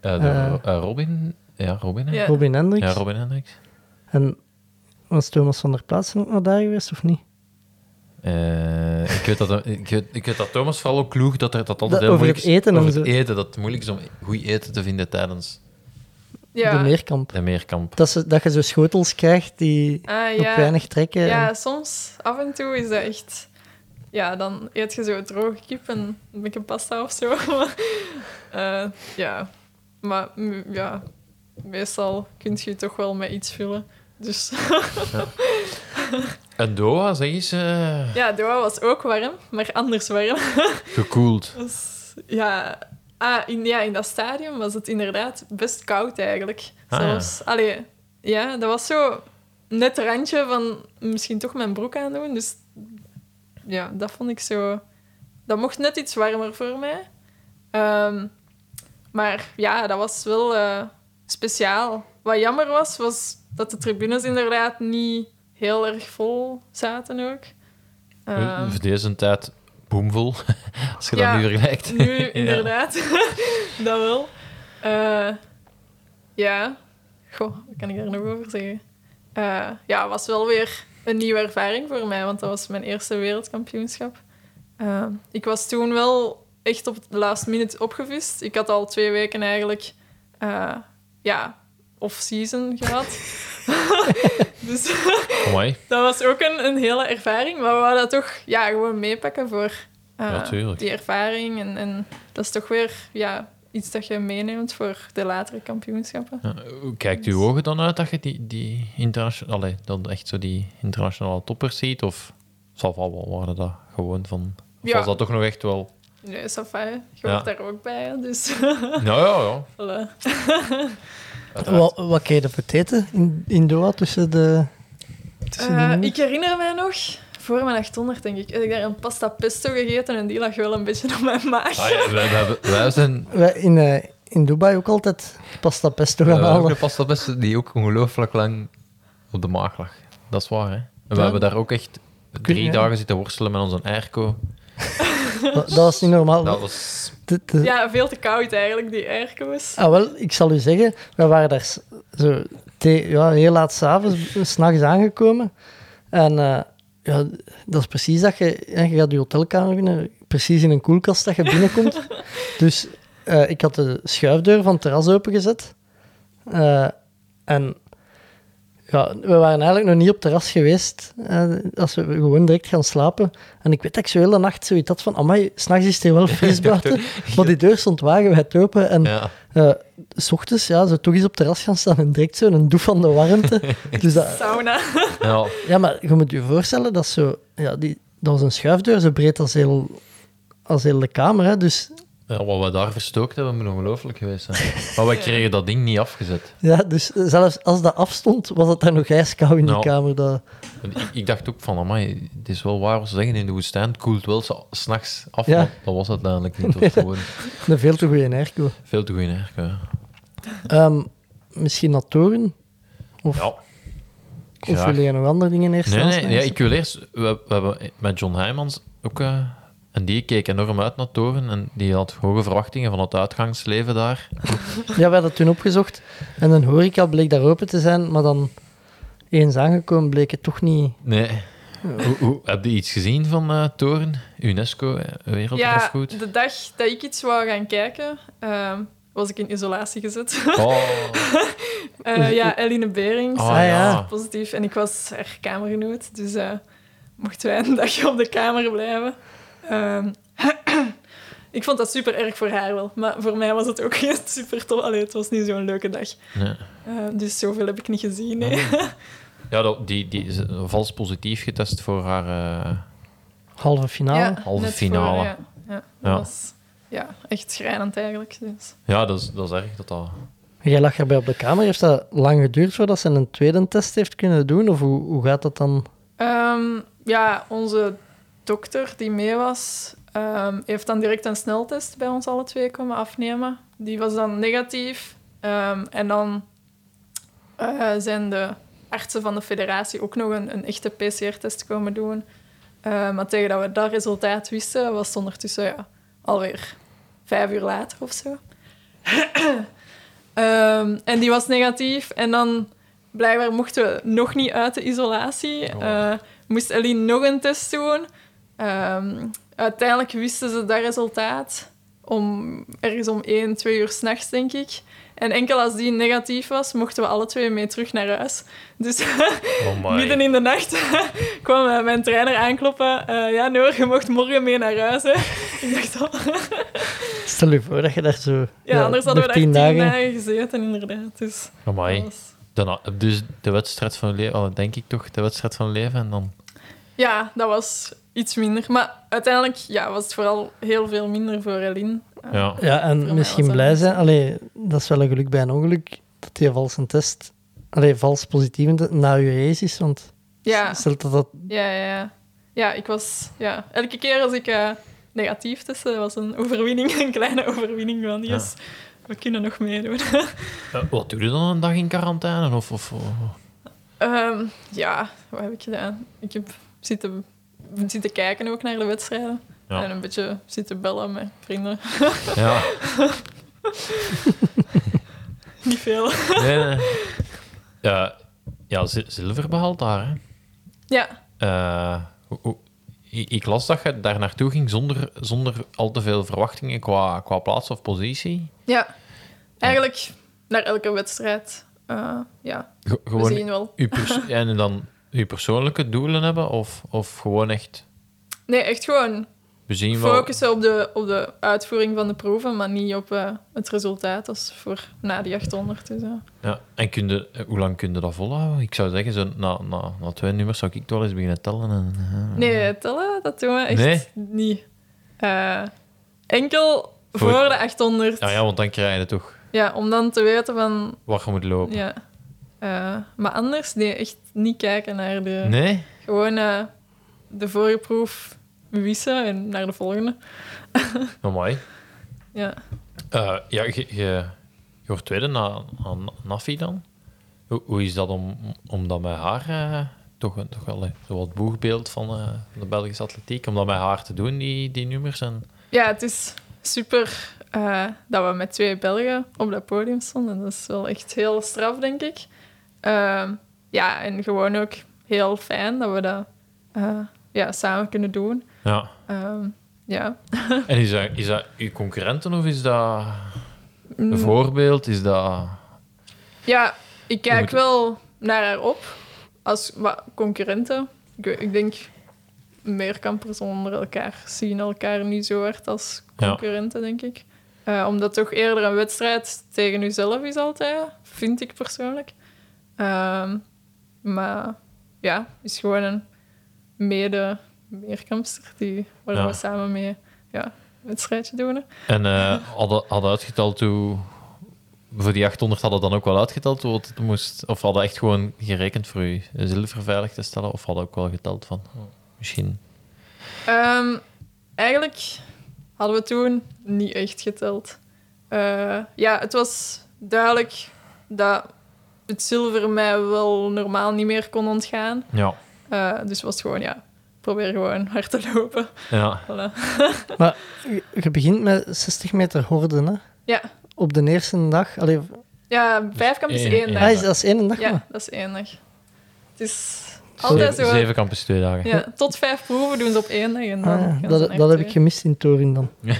de- eh, Robin. Ja, Robin. Ja. Robin Hendricks. Ja, Robin Hendricks. En was Thomas van der Plaatsen ook naar daar geweest of niet? Eh, ik, weet dat, ik, weet, ik weet dat Thomas vooral ook kloeg dat er dat altijd Dat- heel over moeilijk het eten het eten, dat het moeilijk is om goed eten te vinden tijdens ja. De meerkamp. de meerkamp. Dat, ze, dat je zo schotels krijgt die Ah, op weinig trekken. Ja, soms, af en toe is dat echt... Ja, dan eet je zo droge kip en een beetje pasta of zo. Eh, ja, maar mm, ja, meestal kun je je toch wel met iets vullen. Dus En Doha, zeg eens, eh, ja, Doha was ook warm, maar anders warm. gekoeld. Dus, ja, ah, in, ja, in dat stadion was het inderdaad best koud eigenlijk. Ah, Zelfs, allee, ja, dat was zo net randje van misschien toch mijn broek aandoen. Dus ja, dat vond ik zo... Dat mocht net iets warmer voor mij. Ehm, maar ja, dat was wel eh, speciaal. Wat jammer was, was dat de tribunes inderdaad niet heel erg vol zaten ook. Ehm, Voor deze tijd boomvol, als je Ja, dat nu vergelijkt. nu, Ja. inderdaad. dat wel. Eh, ja. Goh, wat kan ik daar nog over zeggen? Eh, ja, het was wel weer een nieuwe ervaring voor mij, want dat was mijn eerste wereldkampioenschap. Eh, ik was toen wel echt op het last minute opgevist. Ik had al twee weken eigenlijk... ja, off-season gehad. dus Amai. dat was ook een, een hele ervaring. Maar we wouden dat toch ja, gewoon meepakken voor eh, Ja, die ervaring. En, en dat is toch weer ja, iets dat je meeneemt voor de latere kampioenschappen. Ja, hoe kijkt uw ogen dan uit dat je die, die internationale, allee, dan echt zo die internationale toppers ziet? Of zal wel waren dat gewoon van... Of Ja. was dat toch nog echt wel... Nee, Safa, je Ja. hoort daar ook bij. hè, Dus Nou ja, ja. voilà. Wat, wat kreeg je voor het eten in, in Doha tussen de... Tussen de Eh, ik herinner mij nog, voor mijn 800 denk ik, heb ik daar een pasta pesto gegeten en die lag wel een beetje op mijn maag. Ah, ja wij, wij, wij zijn... Wij in, eh, in Dubai ook altijd pasta pesto gaan halen. hebben pasta best die ook ongelooflijk lang op de maag lag. Dat is waar, hè. En we Ja. hebben daar ook echt drie Ja. dagen zitten worstelen met onze airco. Dat, dat was niet normaal. Dat was... De- de- Ja, veel te koud eigenlijk, die airco's. Ah, wel, ik zal u zeggen, we waren daar zo te- ja, heel laat s'avonds, s'nachts aangekomen. En eh, ja, dat is precies dat je, hè, je gaat je hotelkamer binnen, precies in een koelkast dat je binnenkomt. dus eh, ik had de schuifdeur van het terras opengezet. Eh, en ja, we waren eigenlijk nog niet op het terras geweest eh, als we gewoon direct gaan slapen. En ik weet dat ik zo heel de nacht zoiets had van, amai, s'nachts is het hier wel fris buiten. Maar die deur stond wagenwijd open en Ja. eh, s ochtends, ja, zo toch eens op het terras gaan staan en direct zo een doef van de warmte. dus dat, Sauna. ja. ja, maar je moet je voorstellen, dat, is zo, ja, die, dat was een schuifdeur, zo breed als heel, als heel de kamer. Hè, dus Ja, wat we daar verstookt hebben, moet ongelooflijk geweest zijn. Maar wij kregen dat ding niet afgezet. ja, dus zelfs als dat afstond, was het daar nog ijskoud in die Nou. kamer. Dat, Ik, ik dacht ook van, amai, het is wel waar wat ze zeggen in de woestijn. Het koelt wel s'nachts af, Ja. maar dat was het uiteindelijk niet. Gewoon een veel te goede airco. veel te goed airco. Ja. Ehm, misschien naar toren? Of, ja. of wil je nog andere dingen eerst Nee, nee, ja, ik wil eerst... We, we hebben met John Heijmans ook... eh, en die keek enorm uit naar Toren. En die had hoge verwachtingen van het uitgangsleven daar. Ja, we hadden het toen opgezocht. En een horeca bleek daar open te zijn, maar dan eens aangekomen bleek het toch niet... Nee. Hoe, hoe, heb je iets gezien van eh, Toren? UNESCO, eh, Ja, Werelderfgoed? de dag dat ik iets wou gaan kijken, ehm, was ik in isolatie gezet. Oh, Eh, ja, Eline Berings. oh Ah, ja. ja. Positief. En ik was haar kamergenoot, dus eh, mochten wij een dagje op de kamer blijven. Ehm, ik vond dat super erg voor haar wel, maar voor mij was het ook geen super tof. Allee, het was niet zo'n leuke dag. Nee. Eh, dus zoveel heb ik niet gezien. Nee. Ja, dat, die, die is vals positief getest voor haar... eh, Halve finale. Ja, Halve finale. Voor, ja, ja, dat Ja. was ja, echt schrijnend eigenlijk. Dus. Ja, dat is, dat is erg dat dat... Jij lag erbij op de kamer. Heeft dat lang geduurd voordat ze een tweede test heeft kunnen doen? Of hoe, hoe gaat dat dan? Ehm, ja, onze dokter die mee was, ehm, heeft dan direct een sneltest bij ons alle twee komen afnemen. Die was dan negatief. Ehm, en dan eh, zijn de artsen van de federatie ook nog een, een echte PCR-test komen doen. Eh, maar tegen dat we dat resultaat wisten, was het ondertussen ja, alweer vijf uur later of zo. Ehm, en die was negatief. En dan blijkbaar mochten we nog niet uit de isolatie. Oh. Eh, moest Eline nog een test doen. Ehm, uiteindelijk wisten ze dat resultaat om ergens om 1, 2 uur s'nachts, denk ik. En enkel als die negatief was, mochten we alle twee mee terug naar huis. Dus Oh midden in de nacht kwam eh, mijn trainer aankloppen. Eh, ja, Noor, je mocht morgen mee naar huis. Hè. Ik dacht, oh. Stel je voor dat je daar zo... Ja, anders hadden we daar tien dagen... dagen gezeten, inderdaad. Dus Amai. dat was- Dan, ha- dus de wedstrijd van je leven, oh, denk ik toch, de wedstrijd van je leven. En dan... Ja, dat was iets minder. Maar uiteindelijk ja, was het vooral heel veel minder voor Eline. Eh, Ja. Ja, en misschien blij zijn. Allee, dat is wel een geluk bij een ongeluk, dat die vals een test... Allee, vals positief na je race is, want Ja, stel dat dat... ja, ja, ja. Ja, ik was... Ja, elke keer als ik eh, negatief testte, dat was een overwinning. Een kleine overwinning van, yes, we kunnen nog meedoen. Eh, wat doe je dan een dag in quarantaine? Of, of, of- Ehm, ja, wat heb ik gedaan? Ik heb zitten, zitten kijken ook naar de wedstrijden. Ja. En een beetje zitten bellen met vrienden. Ja. Niet veel. Nee, nee. Ja, ja zi- zilver behaald daar, hè. Ja, Eh, hoe- hoe- ik, las dat je daar naartoe ging zonder, zonder al te veel verwachtingen qua, qua plaats of positie. Ja, eigenlijk naar elke wedstrijd. eh, ja, Ge- we gewoon zien wel. uw en dan uw persoonlijke doelen hebben? Of, of gewoon echt... Nee, echt gewoon We zien wel... focussen op de, op de uitvoering van de proeven, maar niet op eh, het resultaat als voor na die 800. Dus, ja. Ja. En kun je, eh, hoe lang kun je dat volhouden? Ik zou zeggen, zo, na, na, na twee nummers zou ik toch wel eens beginnen tellen. En, eh, Nee, tellen, dat doen we echt Nee? niet. Enkel Voor- voor, de 800. Ja, ja, want dan krijg je toch Ja, om dan te weten van... wat je moet lopen. Ja. Eh, maar anders, nee, echt niet kijken naar de... Nee? Gewoon de vorige proef wissen en naar de volgende. Amai. Ja. Eh, ja, je, je, wordt tweede na, aan Nafi dan. Hoe, hoe is dat om, om dat met haar... eh, toch, toch wel zo wat boegbeeld van de Belgische atletiek, om dat met haar te doen, die, die nummers. En, ja, het is super dat we met twee Belgen op dat podium stonden. Dat is wel echt heel straf, denk ik. Ehm, ja, en gewoon ook heel fijn dat we dat eh, ja, samen kunnen doen. ja. Ehm, ja. En is dat, is dat uw concurrenten of is dat Mm. een voorbeeld? Is dat... Ja, ik kijk moet- wel naar haar op als wat concurrenten. Ik, ik denk, meer kampers onder elkaar zien elkaar niet zo hard als Ja. concurrenten, denk ik. Eh, omdat toch eerder een wedstrijd tegen jezelf is altijd, vind ik persoonlijk. Ehm, maar ja, is gewoon een mede meerkampster die, waar Ja. we samen mee ja, een wedstrijdje doen. En eh hadden, hadden uitgeteld hoe... Voor die 800 hadden dan ook wel uitgeteld het moest... Of hadden echt gewoon gerekend voor je zilver veilig te stellen? Of hadden ook wel geteld van... oh, misschien... Ehm, eigenlijk hadden we toen niet echt geteld. Eh, ja, het was duidelijk dat het zilver mij wel normaal niet meer kon ontgaan. Ja. Eh, dus het was gewoon, ja, probeer gewoon hard te lopen. Ja. Voilà. Maar je, begint met 60 meter horden, hè? Ja. Op de eerste dag. Allee, Ja, vijfkamp is Eén- één dag. ah, is, dat is één dag maar. Ja, dat is één dag. Het is altijd Zeven, zo. zeven kamp is twee dagen. Ja, tot vijf proeven doen ze op één dag. En dan Ah, ja, dat, dat heb ik gemist in Torin dan.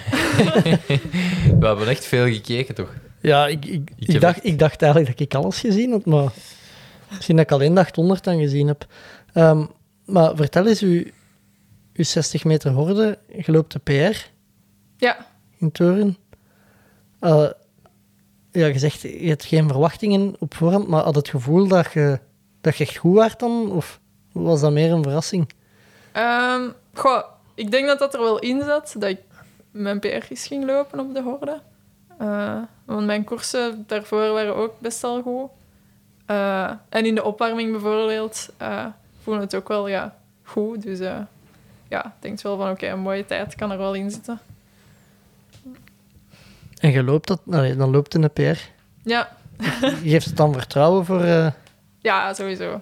We hebben echt veel gekeken, toch? Ja, ik, ik, Ik ik, heb dacht, ik dacht eigenlijk dat ik alles gezien had, maar misschien dat ik alleen de 800 dan gezien heb. Ehm, maar vertel eens, uw, uw 60 meter horde, je loopt de PR Ja, in Toren. Eh, ja, je zegt, je hebt geen verwachtingen op voorhand, maar had het gevoel dat je, dat je echt goed was dan? Of was dat meer een verrassing? Ehm, goh, ik denk dat dat er wel in zat, dat ik mijn PR's ging lopen op de horde. Eh, want mijn koersen daarvoor waren ook best wel goed. Eh, en in de opwarming bijvoorbeeld uh, voelde het ook wel ja, goed. Dus eh, ja, ik denk wel van oké, een mooie tijd kan er wel in zitten. En je loopt dat, allee, dan loopt in de PR. Ja, Je geeft het dan vertrouwen voor... ja sowieso.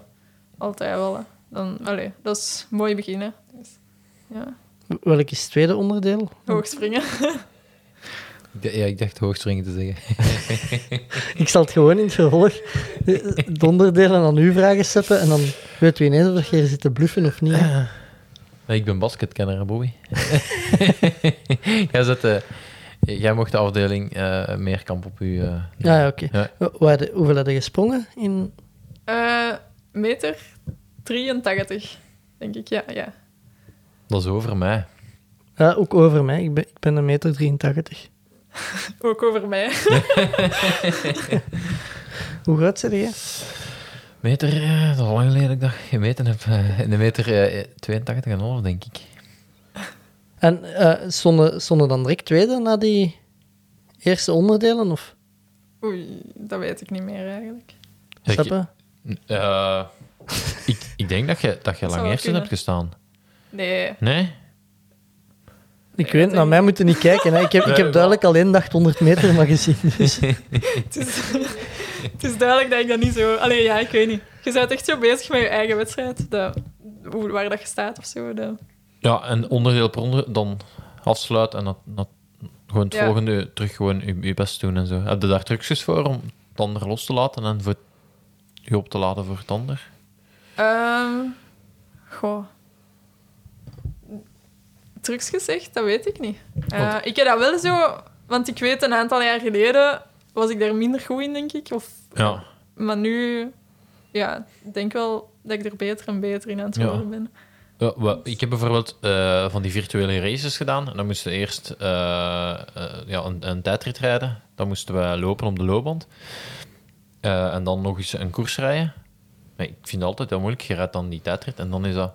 Altijd wel. hè. Dan, allee, dat is een mooi beginnen. Dus, ja, welk is het tweede onderdeel? hoog springen. Ja, ik dacht hoogspringen te zeggen. Ik zal het gewoon in het vervolg eh, de onderdelen aan u vragen zetten en dan weet u ineens of je hier zit te bluffen of niet. hè. Nee, ik ben basketkenner, Bobby. jij, zet, eh, jij mocht de afdeling eh Meerkamp op u... eh, Ja, ja oké. Ja. Hoeveel had je gesprongen? In... Eh, meter 83, denk ik. Ja, ja. Dat is over mij. Ja, ook over mij. Ik ben, ik ben een meter 83. Ook over mij. Hoe groot ben je? Meter, eh, dat is al lang geleden dat ik dat gemeten heb. eh, in de meter eh, 82 en half, denk ik. En eh stonden, stonden dan direct tweede na die eerste onderdelen? Of Oei, dat weet ik niet meer eigenlijk. Ik-? Eh, ik, ik denk dat je, dat je lang wel eerst hebt gestaan. Nee. Nee? Ik weet, naar mij moeten niet kijken. Hè. Ik heb, ik heb duidelijk alleen de 800 meter maar gezien. Dus. Het is, het is duidelijk dat ik dat niet zo... Allee, ja, ik weet niet. Je bent echt zo bezig met je eigen wedstrijd. Dat, hoe, waar dat je staat of zo. Dat, Ja, en onderdeel per onderdeel dan afsluiten en dat, dat, gewoon het Ja. volgende terug gewoon je, je best doen en zo. Heb je daar trucjes voor om het ander los te laten en voor je op te laden voor het ander? Ehm goh. Trucs gezegd, dat weet ik niet. Eh, ik heb dat wel zo... Want ik weet, een aantal jaar geleden was ik daar minder goed in, denk ik. Of Ja. maar nu, ja, ik denk wel dat ik er beter en beter in aan het Ja. worden ben. Ja, wel, ik heb bijvoorbeeld eh, van die virtuele races gedaan. En dan moesten we eerst eh, ja, een, een tijdrit rijden. Dan moesten we lopen op de loopband. En dan nog eens een koers rijden. Maar ik vind het altijd heel moeilijk. Je rijdt dan die tijdrit en dan is dat...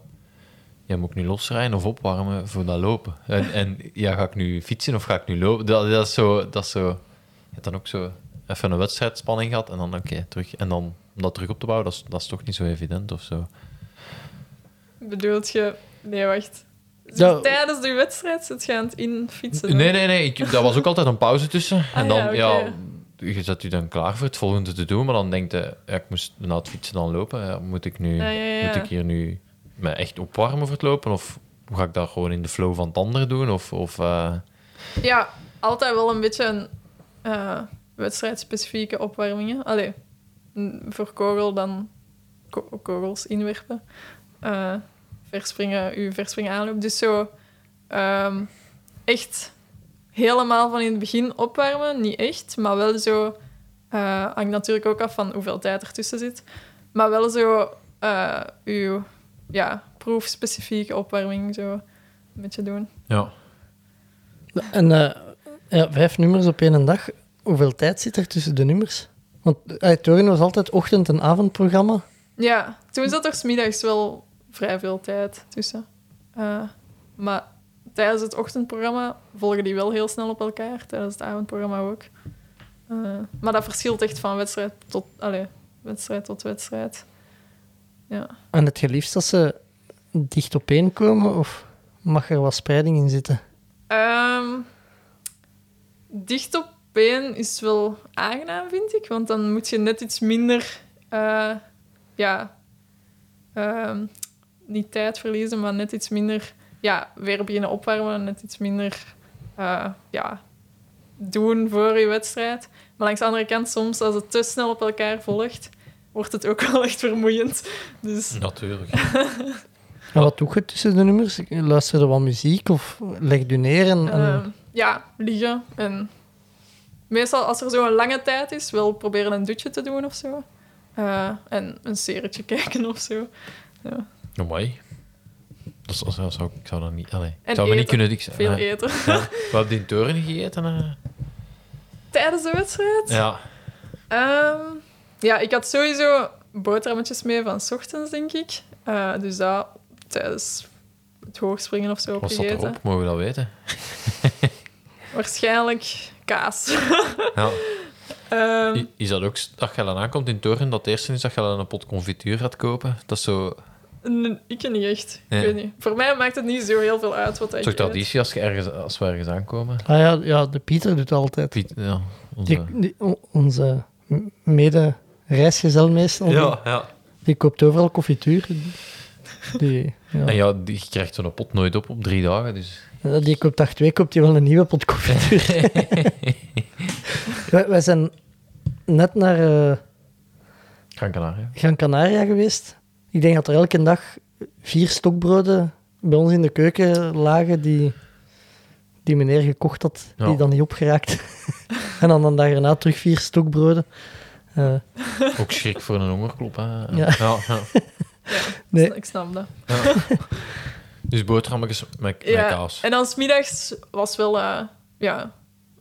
Ja, moet ik nu losrijden of opwarmen voor dat lopen? En, en ja, ga ik nu fietsen of ga ik nu lopen? Dat, dat is zo... Dat is zo je hebt dan ook zo even een wedstrijdspanning gehad en dan oké, terug. En dan om dat terug op te bouwen, dat is, dat is toch niet zo evident of zo. Bedoelt je... Nee, wacht. Ja. Tijdens de wedstrijd zit je aan het infietsen? Nee, nee, nee. Ik, daar was ook altijd een pauze tussen. En Ah, dan, ja, je zet je dan klaar voor het volgende te doen. Maar dan denkt je, ja, ik moest na het fietsen dan lopen. Ja, moet, ik nu, Ja, ja, ja. moet ik hier nu me echt opwarmen voor het lopen? Of ga ik dat gewoon in de flow van het andere doen? Of, of eh, Ja, altijd wel een beetje een eh, wedstrijdspecifieke opwarmingen. Allee, voor kogel dan ko- kogels inwerpen. Eh verspringen, uw verspringen aanloop. Dus zo ehm, echt helemaal van in het begin opwarmen, niet echt, maar wel zo... hangt natuurlijk ook af van hoeveel tijd ertussen zit. Maar wel zo uw ja, proefspecifieke opwarming zo een beetje doen. ja. En eh, ja, vijf nummers op één dag. Hoeveel tijd zit er tussen de nummers? Want uh, Torin was altijd ochtend- en avondprogramma. Ja, toen zat er 's middags wel vrij veel tijd tussen. Eh, maar tijdens het ochtendprogramma volgen die wel heel snel op elkaar. Tijdens het avondprogramma ook. Eh, maar dat verschilt echt van wedstrijd tot, allez, wedstrijd, tot wedstrijd. Ja. En het liefst dat ze dicht op één komen, of mag er wat spreiding in zitten? Ehm, dicht op één is wel aangenaam, vind ik. Want dan moet je net iets minder... eh, ja... ehm, niet tijd verliezen, maar net iets minder... Ja, weer beginnen opwarmen. Net iets minder... eh, ja, doen voor je wedstrijd. Maar langs de andere kant, soms als het te snel op elkaar volgt, wordt het ook wel echt vermoeiend. Dus Natuurlijk. En wat doe je tussen de nummers? Luister je wat muziek of leg je neer? En, en- Ehm, ja, liggen. En meestal als er zo'n lange tijd is, wel proberen een dutje te doen of zo. Eh, en een serietje kijken of zo. Ja. Oh, mooi. Dat, dat zou, ik zou dat niet... Allee, En zou me niet eten. kunnen... Ik, Veel eh, eten. Ja. Hebben die toren gegeten. eh. Tijdens de wedstrijd? Ja. Ehm, ja, ik had sowieso boterhammetjes mee van 's ochtends, denk ik. Eh, dus dat tijdens het hoogspringen of zo Wat zat opgegeten. erop? Mogen we dat weten? Waarschijnlijk kaas. Ja. Ehm, Is dat ook, als je dan aankomt in Toren, dat het eerste is dat je dan een pot confituur gaat kopen? Dat is zo... ik niet echt. Ik weet niet. Voor mij maakt het niet zo heel veel uit wat ik toch eet. traditie als, je ergens, als we ergens aankomen? Ah ja, ja, de Pieter doet het altijd. Piet, ja, onze... Die, die- o- onze mede-reisgezel meestal, die, ja, ja. die koopt overal confituur. Die, ja. En ja, die, krijgt zo'n pot nooit op op drie dagen, dus... Ja, Die koopt dag twee, koopt hij wel een nieuwe pot confituur. wij, wij zijn net naar eh, Gran Canaria. Gran Canaria geweest. Ik denk dat er elke dag vier stokbroden bij ons in de keuken lagen die, die meneer gekocht had, Ja. die dan niet opgeraakt. en dan een dag erna terug vier stokbroden. Eh, Ook schrik voor een hongerklop, hè. Ja. ja, ja. nee, Ik snap dat. Dus boterhammetjes met, kaas. en dan 's middags was wel, eh, ja,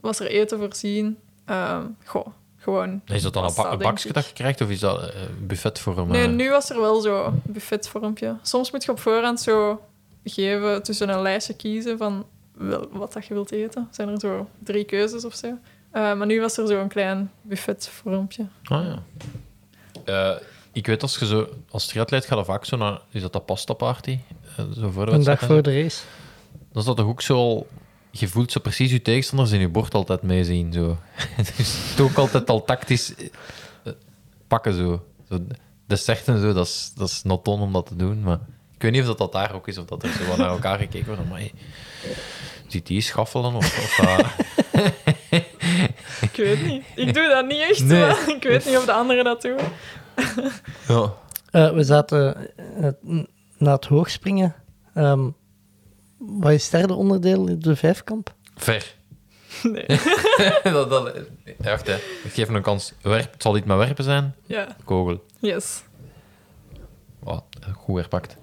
was er eten voorzien. Ehm, goh, gewoon. Is dat dan een, bakje dat je krijgt, of is dat eh, buffetvorm? Nee, nu was er wel zo een buffetvormpje. Soms moet je op voorhand zo geven tussen een lijstje kiezen van wel, wat dat je wilt eten. Zijn er zo drie keuzes of zo. Eh, maar nu was er zo een klein buffetvormpje. Ah, ja. Eh, ik weet als je zo als triatleet gaat er vaak zo naar is dat dat pasta party eh, zo voor de een dag voor zo. de race. dan is dat toch ook zo al je voelt zo precies je tegenstanders in je bord altijd meezien zo dus het ook altijd al tactisch pakken zo, zo dessert en zo dat is dat is not on om dat te doen maar ik weet niet of dat, dat daar ook is of dat er zo naar elkaar gekeken wordt maar hey, ziet die schaffelen of, of Ik weet niet. Ik doe dat niet echt, Nee. maar ik weet niet of de anderen dat doen. ja. Eh, we zaten eh, n- na het hoogspringen. Ehm wat is het derde onderdeel in de vijfkamp? ver Nee. dat, dat, wacht, hè. Ik geef hem een kans. Werp, het zal iets met werpen zijn. Ja, Kogel. yes. Oh, goed herpakt.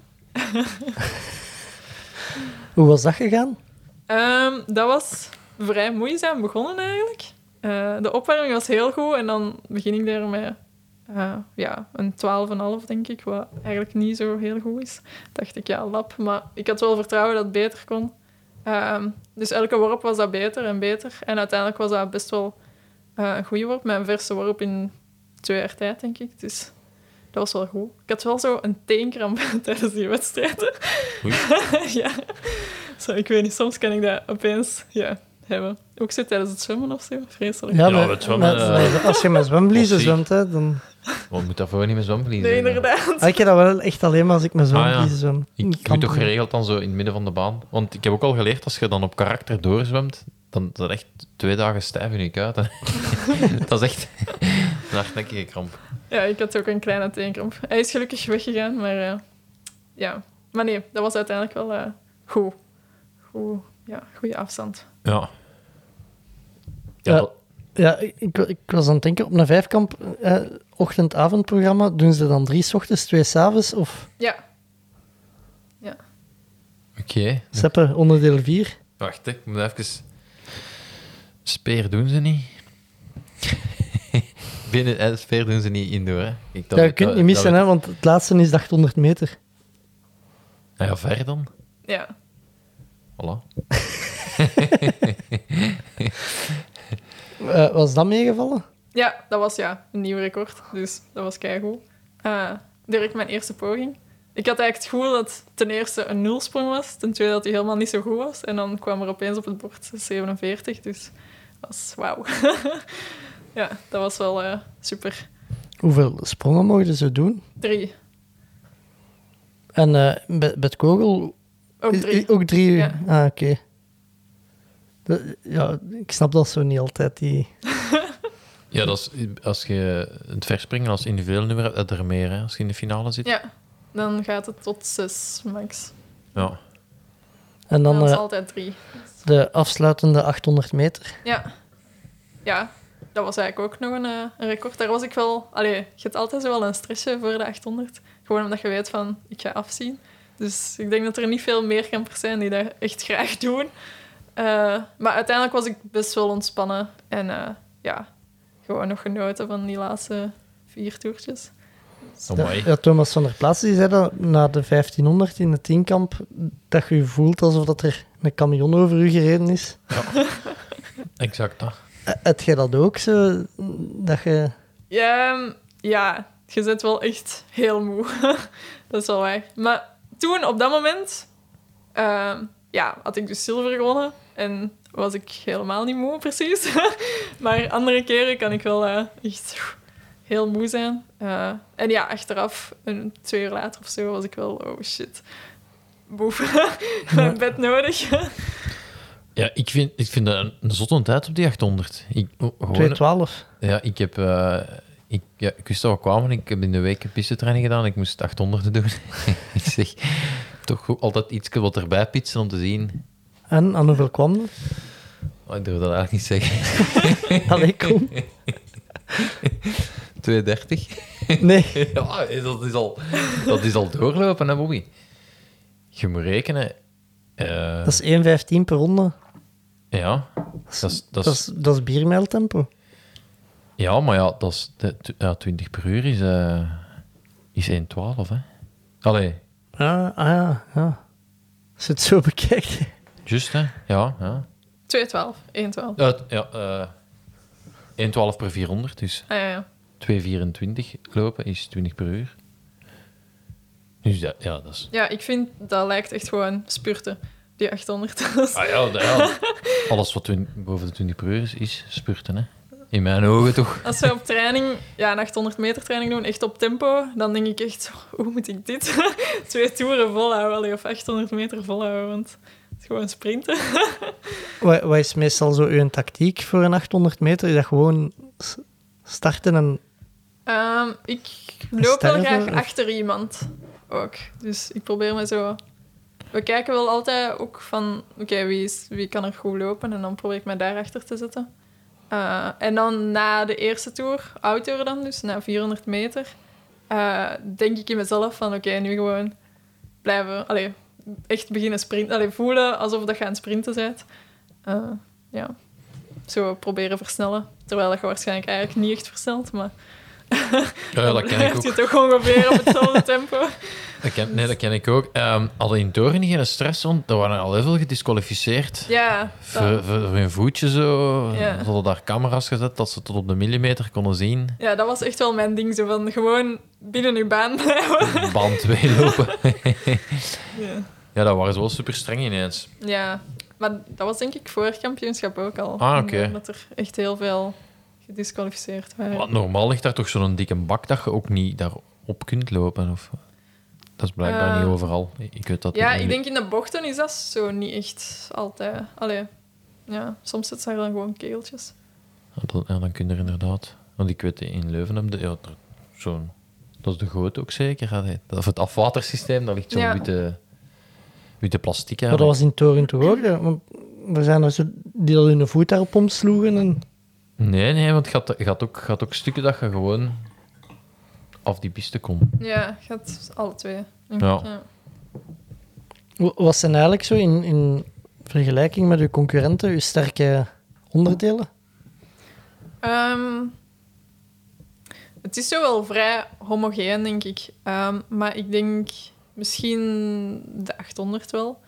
Hoe was dat gegaan? Ehm, dat was vrij moeizaam begonnen eigenlijk. Eh, de opwarming was heel goed en dan begin ik daar met eh, ja, een 12,5 denk ik, wat eigenlijk niet zo heel goed is. Dacht ik, ja, lap. Maar ik had wel vertrouwen dat het beter kon. Ehm, dus elke worp was dat beter en beter. En uiteindelijk was dat best wel eh, een goede worp. Mijn verse worp in twee jaar tijd, denk ik. Dus dat was wel goed. Ik had wel zo een teenkramp tijdens die wedstrijden. Ja. Zo, ik weet niet, soms kan ik dat opeens ja, hebben. Ook zo tijdens het zwemmen of zo. Vreselijk. Ja, Ja, maar- met zwemmen, met- eh, met- als je met zwemvliezen zwemt, hè, dan... Want moet daarvoor niet met zwemvliezen Nee, inderdaad. Ah, ik heb dat wel echt alleen maar als ik met Ah, ja. zwemvliezen zwem. Ik doe kampen. toch geregeld dan zo in het midden van de baan. Want ik heb ook al geleerd, als je dan op karakter doorzwemt, dan is dat echt twee dagen stijf in je kuit. hè. dat is echt een hardnekkige kramp. Ja, ik had ook een kleine teenkramp. Hij is gelukkig weggegaan, maar eh, ja. Maar nee, dat was uiteindelijk wel eh, goed. Goed, ja, goede afstand. Ja. Ja. Ja, ik, ik, ik was aan het denken, op een vijfkamp eh, ochtend-avondprogramma, doen ze dan drie 's ochtends, twee 's avonds? Of Ja, Oké. Seppe, onderdeel 4? Wacht, hè, ik moet even... Speer doen ze niet. Binnen, eh, speer doen ze niet indoor, hè. Ik, dat Ja, je kunt niet missen, dat hè, want het laatste is de 800 meter. Ah ja, ver dan. ja. Voilà. Eh, was dat meegevallen? Ja, dat was ja, een nieuw record. Dus dat was keigoed. Eh direct mijn eerste poging. Ik had eigenlijk het gevoel dat het ten eerste een nulsprong was. Ten tweede dat hij helemaal niet zo goed was. En dan kwam er opeens op het bord 47. Dus dat was wauw. ja, dat was wel eh, super. Hoeveel sprongen mochten ze doen? Drie. En eh met, met kogel Ook drie. ook drie. Ja. Ah, oké. Dat- Ja, ik snap dat zo niet altijd. Die... Ja, dat is, als je het verspringen als individueel nummer hebt, heb je er meer, hè, als je in de finale zit. Ja, dan gaat het tot zes max. Ja. En Dan dat is eh, altijd drie. de afsluitende 800 meter. Ja. Ja, dat was eigenlijk ook nog een, eh, een record. Daar was ik wel... Allee, je hebt altijd zo wel een stressje voor de 800. Gewoon omdat je weet van, ik ga afzien. Dus ik denk dat er niet veel meer campers zijn die dat echt graag doen. Eh, maar uiteindelijk was ik best wel ontspannen. En eh, ja, gewoon nog genoten van die laatste vier toertjes. Amai. Ja, Thomas van der Plaats die zei dat na de 1500 in het tienkamp, dat je je voelt alsof dat er een camion over u gereden is. Exact, dat. Eh, Heb jij dat ook zo? Dat je... Ja, ehm, ja, je zit wel echt heel moe. dat is wel waar. Maar toen, op dat moment, ehm, ja, had ik dus zilver gewonnen. En was ik helemaal niet moe, precies. maar andere keren kan ik wel eh, echt heel moe zijn. Eh, en ja, achteraf, een, twee uur later of zo, was ik wel, oh shit. Boef, mijn bed nodig. Ja, ik vind, ik vind dat een, een zotte tijd op die 800. Ik, oh, gewoon, 212. ja, ik heb... eh, ik, ja, ik wist dat we kwamen. Ik heb in de week een pissetraining gedaan. Ik moest 800 doen. ik zeg, toch altijd iets wat erbij pitsen om te zien. En aan hoeveel kwam dat? Oh, ik durf dat eigenlijk niet zeggen. Allee, kom. 230. Nee. ja, dat is, al, dat is al doorlopen, hè, Bobby? Je moet rekenen. eh, Dat is 1,15 per ronde. ja, dat is, dat Dat is, is, dat is biermijltempo. ja, maar ja, dat is, ja, 20 per uur is, eh is 1,12, hè? Allee, Ja, ah ja, ja. Als je het zo bekijkt. juist, hè? Ja, ja. 212, 112. Ja, ja eh 1,12 per 400, dus Ah, ja, ja. 2,24 lopen is 20 per uur. Dus ja, ja dat is... ja, ik vind dat lijkt echt gewoon spurten, die 800. Dat is- Ah ja, dat- ja. alles wat boven de 20 per uur is, is spurten, hè? In mijn ogen toch? Als we op training, ja, een 800 meter training doen, echt op tempo, dan denk ik echt, hoe moet ik dit? Twee toeren volhouden, allee, of 800 meter volhouden, want het is gewoon sprinten. Wat, wat is meestal zo uw tactiek voor een 800 meter? Is dat gewoon starten en... Ehm, ik loop wel graag of? achter iemand ook. Dus ik probeer me zo we kijken wel altijd ook van... Oké, wie wie, wie kan er goed lopen? En dan probeer ik mij daarachter te zetten. Eh, en dan na de eerste tour, outdoor dan dus, na 400 meter... eh, denk ik in mezelf van... Oké, nu gewoon blijven... Allee, echt beginnen sprinten. Allee, voelen alsof dat je aan het sprinten bent. Eh, ja. Zo proberen versnellen. Terwijl dat je waarschijnlijk eigenlijk niet echt versnelt, maar... Ja, dat ken ik blijft je ook. toch ongeveer op hetzelfde tempo. Dat ken, nee, dat ken ik ook. Ehm hadden in Toren geen stress, want er waren al heel veel gedisqualificeerd. Ja, Voor, voor, voor hun voetje zo. Ja. Ze hadden daar camera's gezet dat ze tot op de millimeter konden zien. ja, dat was echt wel mijn ding. Zo van gewoon binnen je baan blijven. Band 2 lopen. Ja. ja, dat waren ze wel super streng ineens. ja, maar dat was denk ik vorig kampioenschap ook al. Ah, oké. Dat er echt heel veel gedisqualificeerd waren. Want normaal ligt daar toch zo'n dikke bak dat je ook niet daarop kunt lopen. Of... Dat is blijkbaar niet overal. Ik weet dat Ja, niet. ik denk in de bochten is dat zo niet echt altijd. Allee, ja, soms zitten er dan gewoon keeltjes. Ja, dan, ja, dan kun je er inderdaad. Want ik weet, in Leuven heb je ja, zo'n... Dat is de goot ook zeker. Of het afwatersysteem, daar ligt zo'n Ja. witte, witte plastic Maar dat was in Toren ook? hè? Want er zijn er zo die al hun voet daarop omsloegen. En... Nee, nee, want had, je, had ook, had ook stukken dat je gewoon af die piste kon. Ja, gaat alle twee. Ja. Wat zijn eigenlijk zo in, in vergelijking met uw concurrenten uw sterke onderdelen? Ehm, het is zo wel vrij homogeen, denk ik. Ehm, maar ik denk misschien de 800 wel.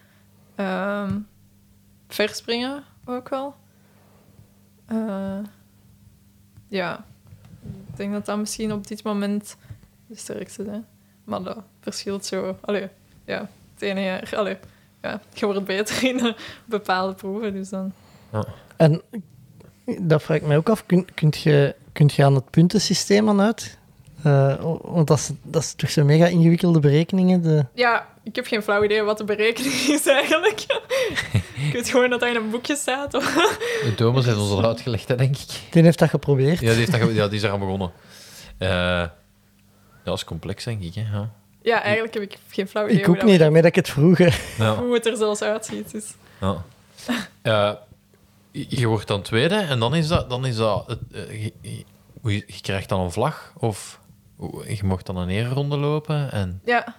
Ehm, verspringen ook wel. Eh, ja, ik denk dat dat misschien op dit moment de sterkste zijn. Maar dat verschilt zo. Allee, ja, het ene jaar. Allee, ja, je wordt beter in bepaalde proeven, dus dan... En dat vraag ik mij ook af. Kun, kunt, je, kunt je aan het puntensysteem aan uit? Eh, want dat is, dat is toch zo mega ingewikkelde berekeningen. De... Ja, ik heb geen flauw idee wat de berekening is eigenlijk. ik weet gewoon dat dat in een boekje staat. Of... De Thomas heeft ons al uitgelegd, hè, denk ik. Die heeft dat geprobeerd. Ja, die, heeft dat ge- ja, die is eraan begonnen. Eh, ja, dat is complex, denk ik. Hè? Ja. Ja, eigenlijk heb ik geen flauw idee ik ook dat niet, daarmee dat ik het vroeg. hè. Ja. hoe het er zelfs uitziet. Dus. Ja. Eh, je wordt dan tweede en dan is dat... Dan is dat eh, je, krijgt dan een vlag of je mocht dan een ereronde lopen. En Ja.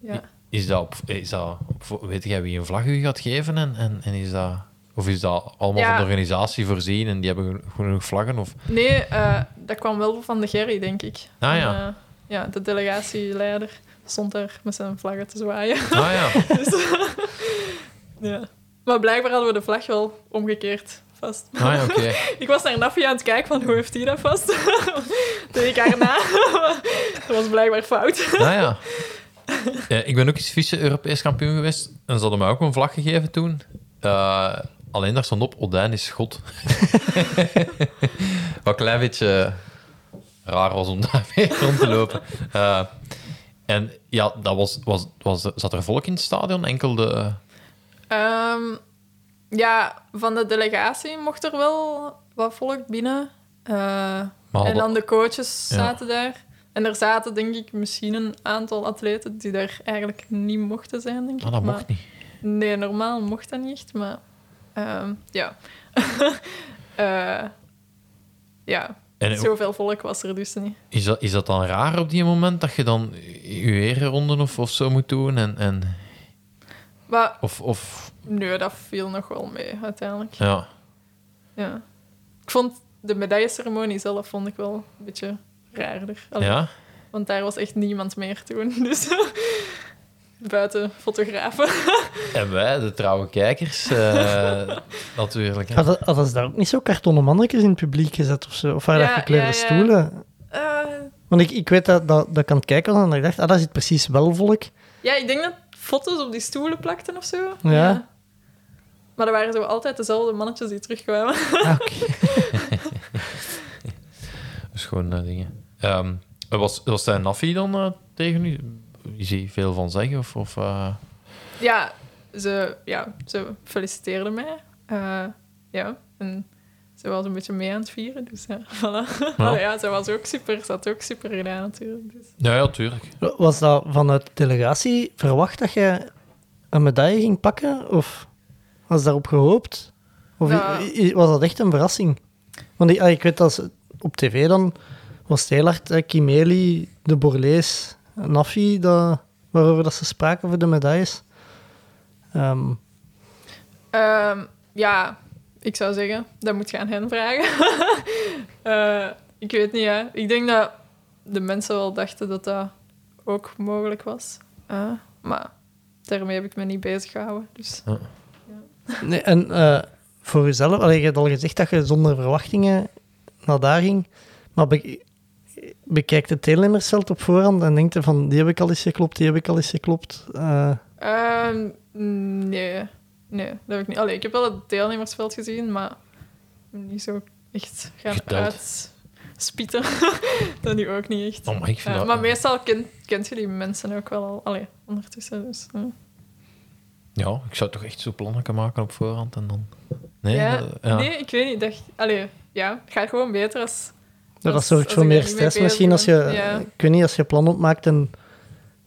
ja. Is dat, op, is dat op- weet jij wie een vlag u gaat geven? En, en, en is dat... Of is dat allemaal Ja. van de organisatie voorzien en die hebben geno- genoeg vlaggen? Of... Nee, eh, dat kwam wel van de Gerry, denk ik. Ah, ja. eh, ja, de delegatieleider stond daar met zijn vlaggen te zwaaien. Ah ja, Dus, ja. Maar blijkbaar hadden we de vlag wel omgekeerd vast. ah, ja oké. Ik was naar Naffie aan het kijken van hoe heeft hij dat vast? Deed ik haar na. dat was blijkbaar fout. Ah ja. Ja, ik ben ook eens vice-Europees kampioen geweest. En ze hadden mij ook een vlag gegeven toen. Eh, alleen daar stond op, Odijn is God. Wat een klein beetje raar was om daarmee rond te lopen. Eh, en ja, dat was, was, was, zat er volk in het stadion? Enkel de... Ehm, ja, van de delegatie mocht er wel wat volk binnen. Eh, en dan de coaches Ja. zaten daar. En er zaten, denk ik, misschien een aantal atleten die daar eigenlijk niet mochten zijn, denk ik. Ah, dat Maar- mocht niet. Nee, normaal mocht dat niet echt, maar... ehm, ja. Eh, ja, En zoveel volk was er dus niet. is dat, is dat dan raar op die moment dat je dan je ereronde of, of zo moet doen? En, en, Maar of, of nee, dat viel nog wel mee, uiteindelijk. ja. Ja. Ik vond de medailleceremonie zelf vond ik wel een beetje raarder. Allee, ja? Want daar was echt niemand meer toen. Dus buiten fotografen. En wij, de trouwe kijkers, eh, natuurlijk. hè. Hadden, hadden ze daar ook niet zo kartonnen mannetjes in het publiek gezet of zo? Of waren Ja, dat gekleurde ja, ja. stoelen? Eh, Want ik, ik weet dat, dat, dat ik aan het kijken was en dat ik dacht, ah, dat zit precies wel volk. ja, ik denk dat foto's op die stoelen plakten of zo. Ja. Maar er waren zo altijd dezelfde mannetjes die terugkwamen. Ah, oké. Dus gewoon eh, dingen. Ehm, was, was hij Nafi dan eh, tegen u? Is hij veel van zeggen? Of, of, eh, Ja, ze, ja, ze feliciteerde mij. Eh, ja, en ze was een beetje mee aan het vieren. Dus ja, voilà. Ja. Allee, ja, ze was ook super. Ze had ook super gedaan natuurlijk. Dus. Ja, ja, tuurlijk. Was dat vanuit de delegatie verwacht dat je een medaille ging pakken? Of was daarop gehoopt? Of Ja. was dat echt een verrassing? Want ik, ah, ik weet dat ze- op tv dan was het heel hard eh, Kimeli, de Borlees, Nafi, dat, waarover dat ze spraken voor de medailles. Ehm, Ehm, ja, ik zou zeggen, dat moet je aan hen vragen. Eh, ik weet niet, hè. Ik denk dat de mensen wel dachten dat dat ook mogelijk was. Eh, maar daarmee heb ik me niet bezig gehouden. Dus. nee, en eh, voor jezelf, allee, je hebt al gezegd dat je zonder verwachtingen naar daar ging, maar bekijkt het deelnemersveld op voorhand en denkt je van, die heb ik al eens geklopt, die heb ik al eens geklopt. Eh, Ehm, nee, nee, dat heb ik niet. Allee, ik heb wel het deelnemersveld gezien, maar niet zo echt gaan Geteld. uitspieten. dat nu ook niet echt. Oh, maar ik vind Ja, dat... maar meestal ken, kent je die mensen ook wel al. Allee, ondertussen. Dus, ja. Ja, ik zou toch echt zo plannen kunnen maken op voorhand en dan... Nee, ja, eh, ja. nee, ik weet niet. Dacht, allee, ja, het gaat gewoon beter als... Ja, dat zorgt voor meer stress misschien als je. Ja. ik weet niet, als je plan opmaakt en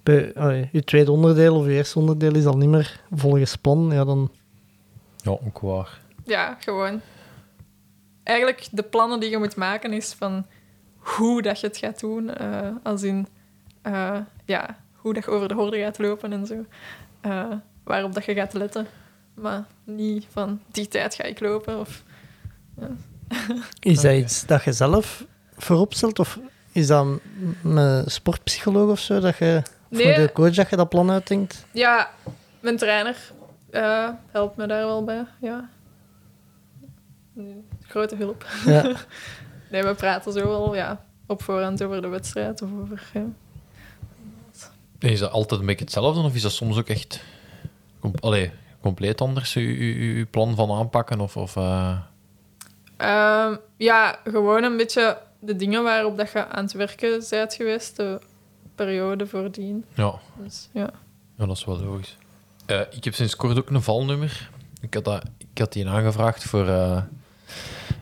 bij, allee, je tweede onderdeel of je eerste onderdeel is al niet meer volgens plan, ja, dan... ja, ook waar. ja, gewoon. Eigenlijk de plannen die je moet maken is van hoe dat je het gaat doen. eh, als in, eh, ja, hoe dat je over de horde gaat lopen en zo. Eh, waarop dat je gaat letten. Maar niet van die tijd ga ik lopen. Of, Is dat iets dat je zelf voorop stelt of is dat met sportpsycholoog of zo, dat je Nee. voor de coach dat je dat plan uitdenkt? ja, mijn trainer eh, helpt me daar wel bij. Ja. Grote hulp. Ja. Nee, we praten zo wel ja, op voorhand over de wedstrijd of over... Ja. En Is dat altijd een beetje hetzelfde of is dat soms ook echt com allee, compleet anders, uw plan van aanpakken? Of, of, eh, Ehm, ja, gewoon een beetje de dingen waarop dat je aan het werken bent geweest, de periode voordien. ja. Dus, ja. ja, dat is wel logisch. Eh, ik heb sinds kort ook een valnummer. Ik had, dat, ik had die aangevraagd voor eh,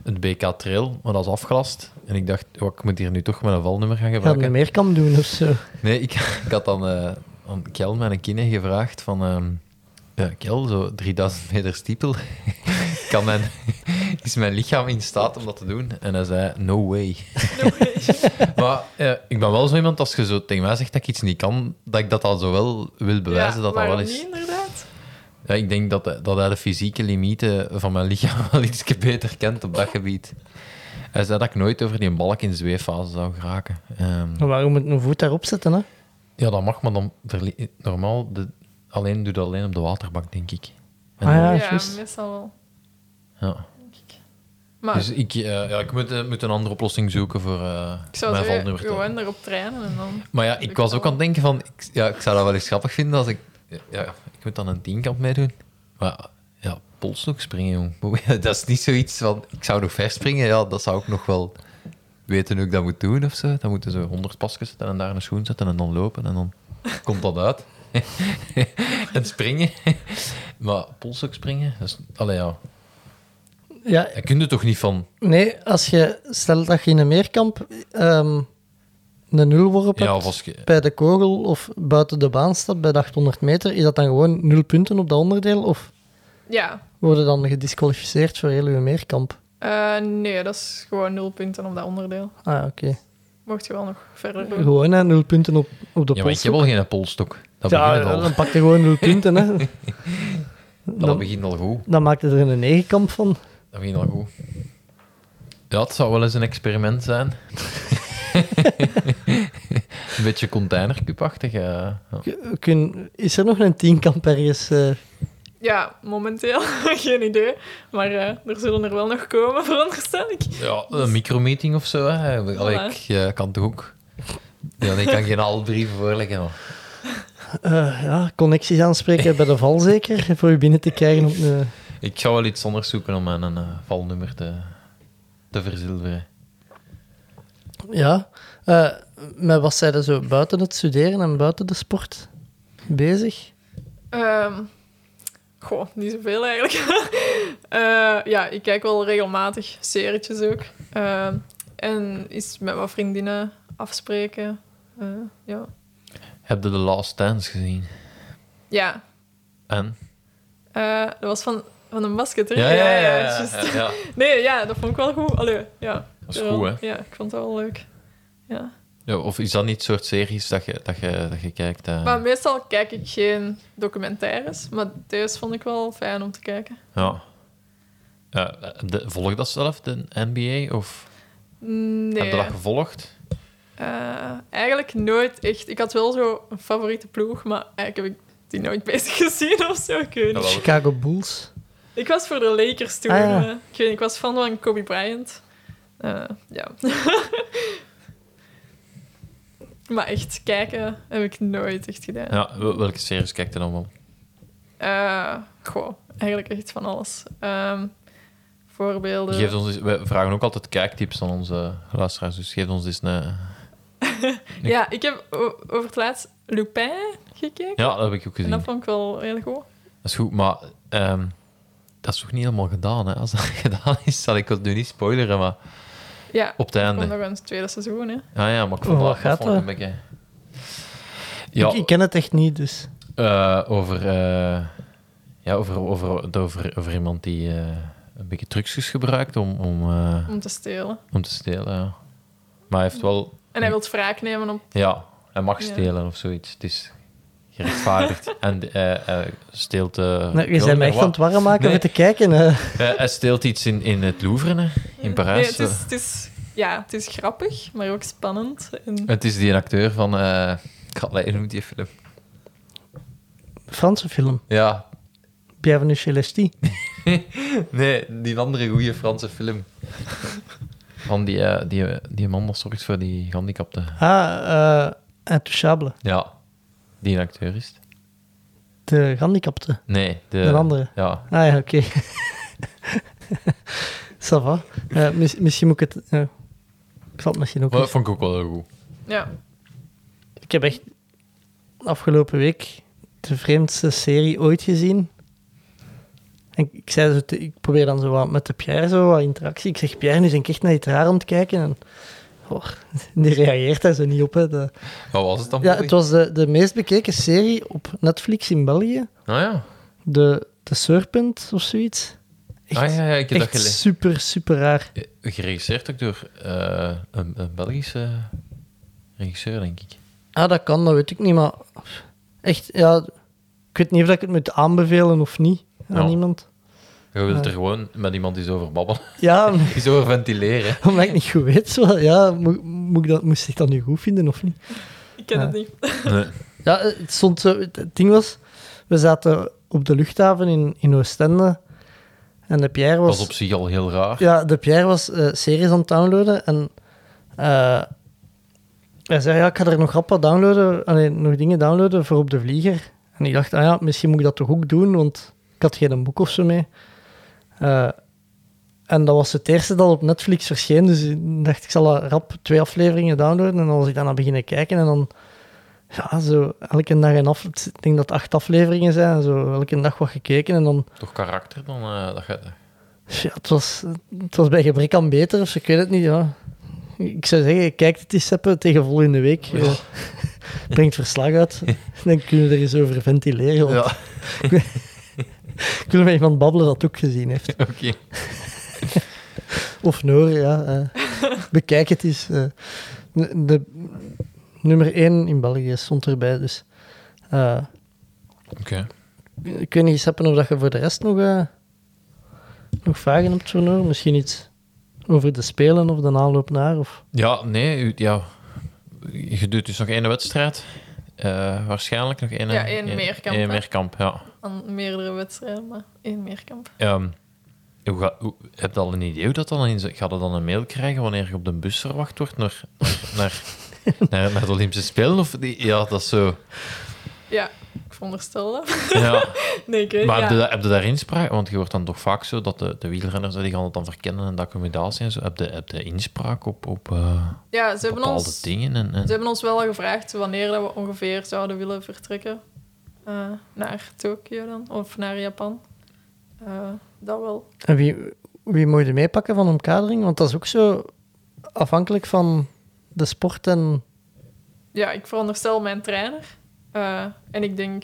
het BK Trail, maar dat is afgelast. En ik dacht, oh, ik moet hier nu toch met een valnummer gaan Ga je gebruiken. meer kan doen of zo? Nee, ik, ik had dan eh, aan Kel, mijn kine, gevraagd van... ehm, ja, Kel, zo 3000 meter stiepel. kan mijn, is mijn lichaam in staat om dat te doen? En hij zei, no way. maar eh, ik ben wel zo iemand, als je zo tegen mij zegt dat ik iets niet kan, dat ik dat dan zo wel wil bewijzen ja, dat dat wel is. niet, inderdaad? Ja, ik denk dat, dat hij de fysieke limieten van mijn lichaam wel iets beter kent op dat gebied. Hij zei dat ik nooit over die balk in zweeffase zou geraken. Ehm, Maar waarom moet een voet daarop zetten, hè? ja, dat mag, maar dan normaal de, alleen doe dat alleen op de waterbank, denk ik. En Ah, ja, ja, juist. meestal wel. ja. Maar Dus ik, eh, ja, ik moet, eh, moet een andere oplossing zoeken voor eh ik zou mijn valnummer. gewoon erop trainen en dan... Maar ja, ik was ook aan het denken van, ik, ja, ik zou dat wel eens grappig vinden als ik, ja, ik moet dan een tienkamp meedoen. Maar ja, polstok springen, jong. Dat is niet zoiets van, ik zou nog ver springen, ja, dat zou ik nog wel weten hoe ik dat moet doen of zo. Dan moeten ze 100 pasjes zetten en daar een schoen zetten en dan lopen en dan komt dat uit. en springen. maar polstok springen, dat is, allee ja, Ja, je kunt er toch niet van, nee, als je, stel dat je in een meerkamp ehm, een nulworp ja, hebt je, bij de kogel of buiten de baan staat bij de 800 meter, is dat dan gewoon nul punten op dat onderdeel of Ja, worden dan gedisqualificeerd voor heel je meerkamp? eh, nee, dat is gewoon nul punten op dat onderdeel. Ah, oké. Mocht je wel nog verder doen. Gewoon hè, nul punten op, op de ja, maar ik heb al geen polstok. Dat Ja, begint al. dan pak je gewoon nul punten. Hè. Dat Dan, begint al goed. dan maakt het er een negenkamp van. Dat begint al goed. Ja, het zou wel eens een experiment zijn. een beetje containercupachtig. eh, ja. Kun, is er nog een tienkamp ergens? eh? Ja, momenteel geen idee. Maar eh, er zullen er wel nog komen, veronderstel ik. Ja, een micromeeting of zo. Hè. Allee, Voilà. ik kan toch ook... Ja, ik kan geen alle brieven voorleggen. Maar. Eh, ja, connecties aanspreken bij de val zeker, voor je binnen te krijgen. Op de... Ik ga wel iets anders zoeken om mijn eh, valnummer te, te verzilveren. Ja, eh, met wat zijn er zo buiten het studeren en buiten de sport bezig? Ehm goh, niet zoveel eigenlijk. Eh, ja, ik kijk wel regelmatig serietjes ook. Ehm, en is met wat vriendinnen afspreken. Eh, ja. Heb je The Last Dance gezien? ja, En? Eh, dat was van, van een basket, hè? Ja, ja, ja. ja, juist. ja, ja. Nee, ja, dat vond ik wel goed. Allee, ja. Dat is goed, hè? Ja, ik vond het wel leuk. Ja. Ja, of is dat niet soort series dat je, dat je, dat je kijkt? eh? Maar meestal kijk ik geen documentaires, maar deze vond ik wel fijn om te kijken. Ja. Ja, de, volg dat zelf, de NBA? Of Nee, heb je dat gevolgd? eh, eigenlijk nooit echt. Ik had wel zo een favoriete ploeg, maar eigenlijk heb ik die nooit bezig gezien of zo. Ik weet niet. Chicago Bulls. Ik was voor de Lakers toen. Ah, ja. eh. ik, weet, niet, ik was fan van Kobe Bryant. Eh, ja. maar echt kijken heb ik nooit echt gedaan. Ja, wel- welke series kijkt je dan wel? Eh, goh, eigenlijk echt van alles. Ehm, voorbeelden. Geef ons eens, we vragen ook altijd kijktips aan onze luisteraars, dus geef ons eens een... Ja, ik heb over het laatst Lupin gekeken. Ja, dat heb ik ook en gezien. dat Dat vond ik wel heel goed. is goed, maar ehm, dat is toch niet helemaal gedaan, hè? Als dat gedaan is, zal ik het nu niet spoileren, maar Ja, op het einde. nog een tweede seizoen. Hè. Ja, ja, maar ik vond Oh, dat, een beetje... Ja, Ik, ik ken het echt niet, dus... eh, over, eh, ja, over, over, over, over iemand die eh, een beetje trucjes gebruikt om, om, eh, Om te stelen. om te stelen, ja. Maar hij heeft wel... En hij wil wraak nemen op... Ja, hij mag Ja. stelen of zoiets. Het is gerechtvaardigd. en eh, steelt... eh, Nou, je bent mij echt aan het warm maken Nee. met te kijken. Eh, hij steelt iets in, in het Louvre, hè, in Parijs. Nee, het, is, het, is, ja, het is grappig, maar ook spannend. En, Het is die acteur van... eh ik ga het noemt die film. Franse film. Ja, Bienvenue chez nee, die andere goede Franse film. Van die, eh, die, die man dat zorgt voor die gehandicapten. Ah, eh Intouchable. Ja, die een acteur is. De gehandicapte. Nee, de... De andere. Ja, Ah ja, oké. Ça va. Eh, mis- misschien moet ik het... ik zal het misschien ook maar dat vond ik ook wel heel goed. ja. Ik heb echt afgelopen week de vreemdste serie ooit gezien. En ik, zei zo, te- ik probeer dan zo wat met de Pierre zo wat interactie. Ik zeg, Pierre, nu ben ik echt naar iets raar aan het kijken. En die reageert daar zo niet op. Hè. De- Wat was het dan? ja, het was de, de meest bekeken serie op Netflix in België. Ah ja. De, de Serpent of zoiets. Echt, ah ja, ja ik heb dat gelezen. super, super raar. Eh, Geregisseerd ook door eh, een, een Belgische regisseur, denk ik. Ah, dat kan, dat weet ik niet, maar echt, ja, ik weet niet of ik het moet aanbevelen of niet aan Ja. iemand. Je wilt er gewoon met iemand eens over babbelen. Ja, Eens over ventileren. omdat ik niet goed weet, zo, ja, moet, moet ik dat, moest ik dat nu goed vinden of niet? Ik ken het niet. Nee. Ja, het stond zo, het ding was, we zaten op de luchthaven in, in Oostende en de Pierre was was, op zich al heel raar. ja, de Pierre was eh, series aan het downloaden en eh, hij zei, ja, ik ga er nog rap wat downloaden, allee, nog dingen downloaden voor op de vlieger. En ik dacht, ah ja, misschien moet ik dat toch ook doen, want ik had geen boek of zo mee. Eh, en dat was het eerste dat op Netflix verscheen, dus ik dacht, ik zal rap twee afleveringen downloaden. En dan was ik daarna beginnen kijken en dan, ja, zo elke dag een af... Ik denk dat het acht afleveringen zijn, zo elke dag wat gekeken en dan... Toch karakter dan? eh, dat je, Ja, het was, het was bij gebrek aan beter, of ik weet het niet, ja. Ik zou zeggen, kijk het eens tegen volgende week. brengt verslag uit. Dan kunnen we er eens over ventileren. want ja, Ik wil met iemand babbelen dat ook gezien heeft. oké. Of Noor, ja. eh, bekijk het eens. eh. de, de nummer 1 in België stond erbij, dus... eh, Oké. ik weet niet, of dat je voor de rest nog, nog vragen hebt voor Noor. Misschien iets over de Spelen of de aanloop naar, of... Ja, nee, ja. Je doet dus nog één wedstrijd. Eh, waarschijnlijk nog één... Ja, één meerkamp, Één meerkamp, ja. Aan meerdere wedstrijden, maar één meerkamp. Ehm, hoe ga, hoe, heb je al een idee hoe dat dan in... Gaat je dan een mail krijgen wanneer je op de bus verwacht wordt naar, naar, naar, naar de Olympische Spelen? Of die, ja, dat is zo... Ja, ik veronderstel dat. Ja. Nee, ik weet Maar ja. heb, je, daar- heb je daar inspraak? Want je hoort dan toch vaak zo dat de, de wielrenners die gaan het dan verkennen en de accommodatie en zo. Heb je, heb je inspraak op, op eh, Ja, ze hebben, bepaalde ons, dingen? En, en... ze hebben ons wel al gevraagd wanneer dat we ongeveer zouden willen vertrekken. eh, naar Tokio dan, of naar Japan. Eh, dat wel. En wie, wie moet je meepakken van omkadering? Want dat is ook zo afhankelijk van de sport en... Ja, ik veronderstel mijn trainer. Eh, en ik denk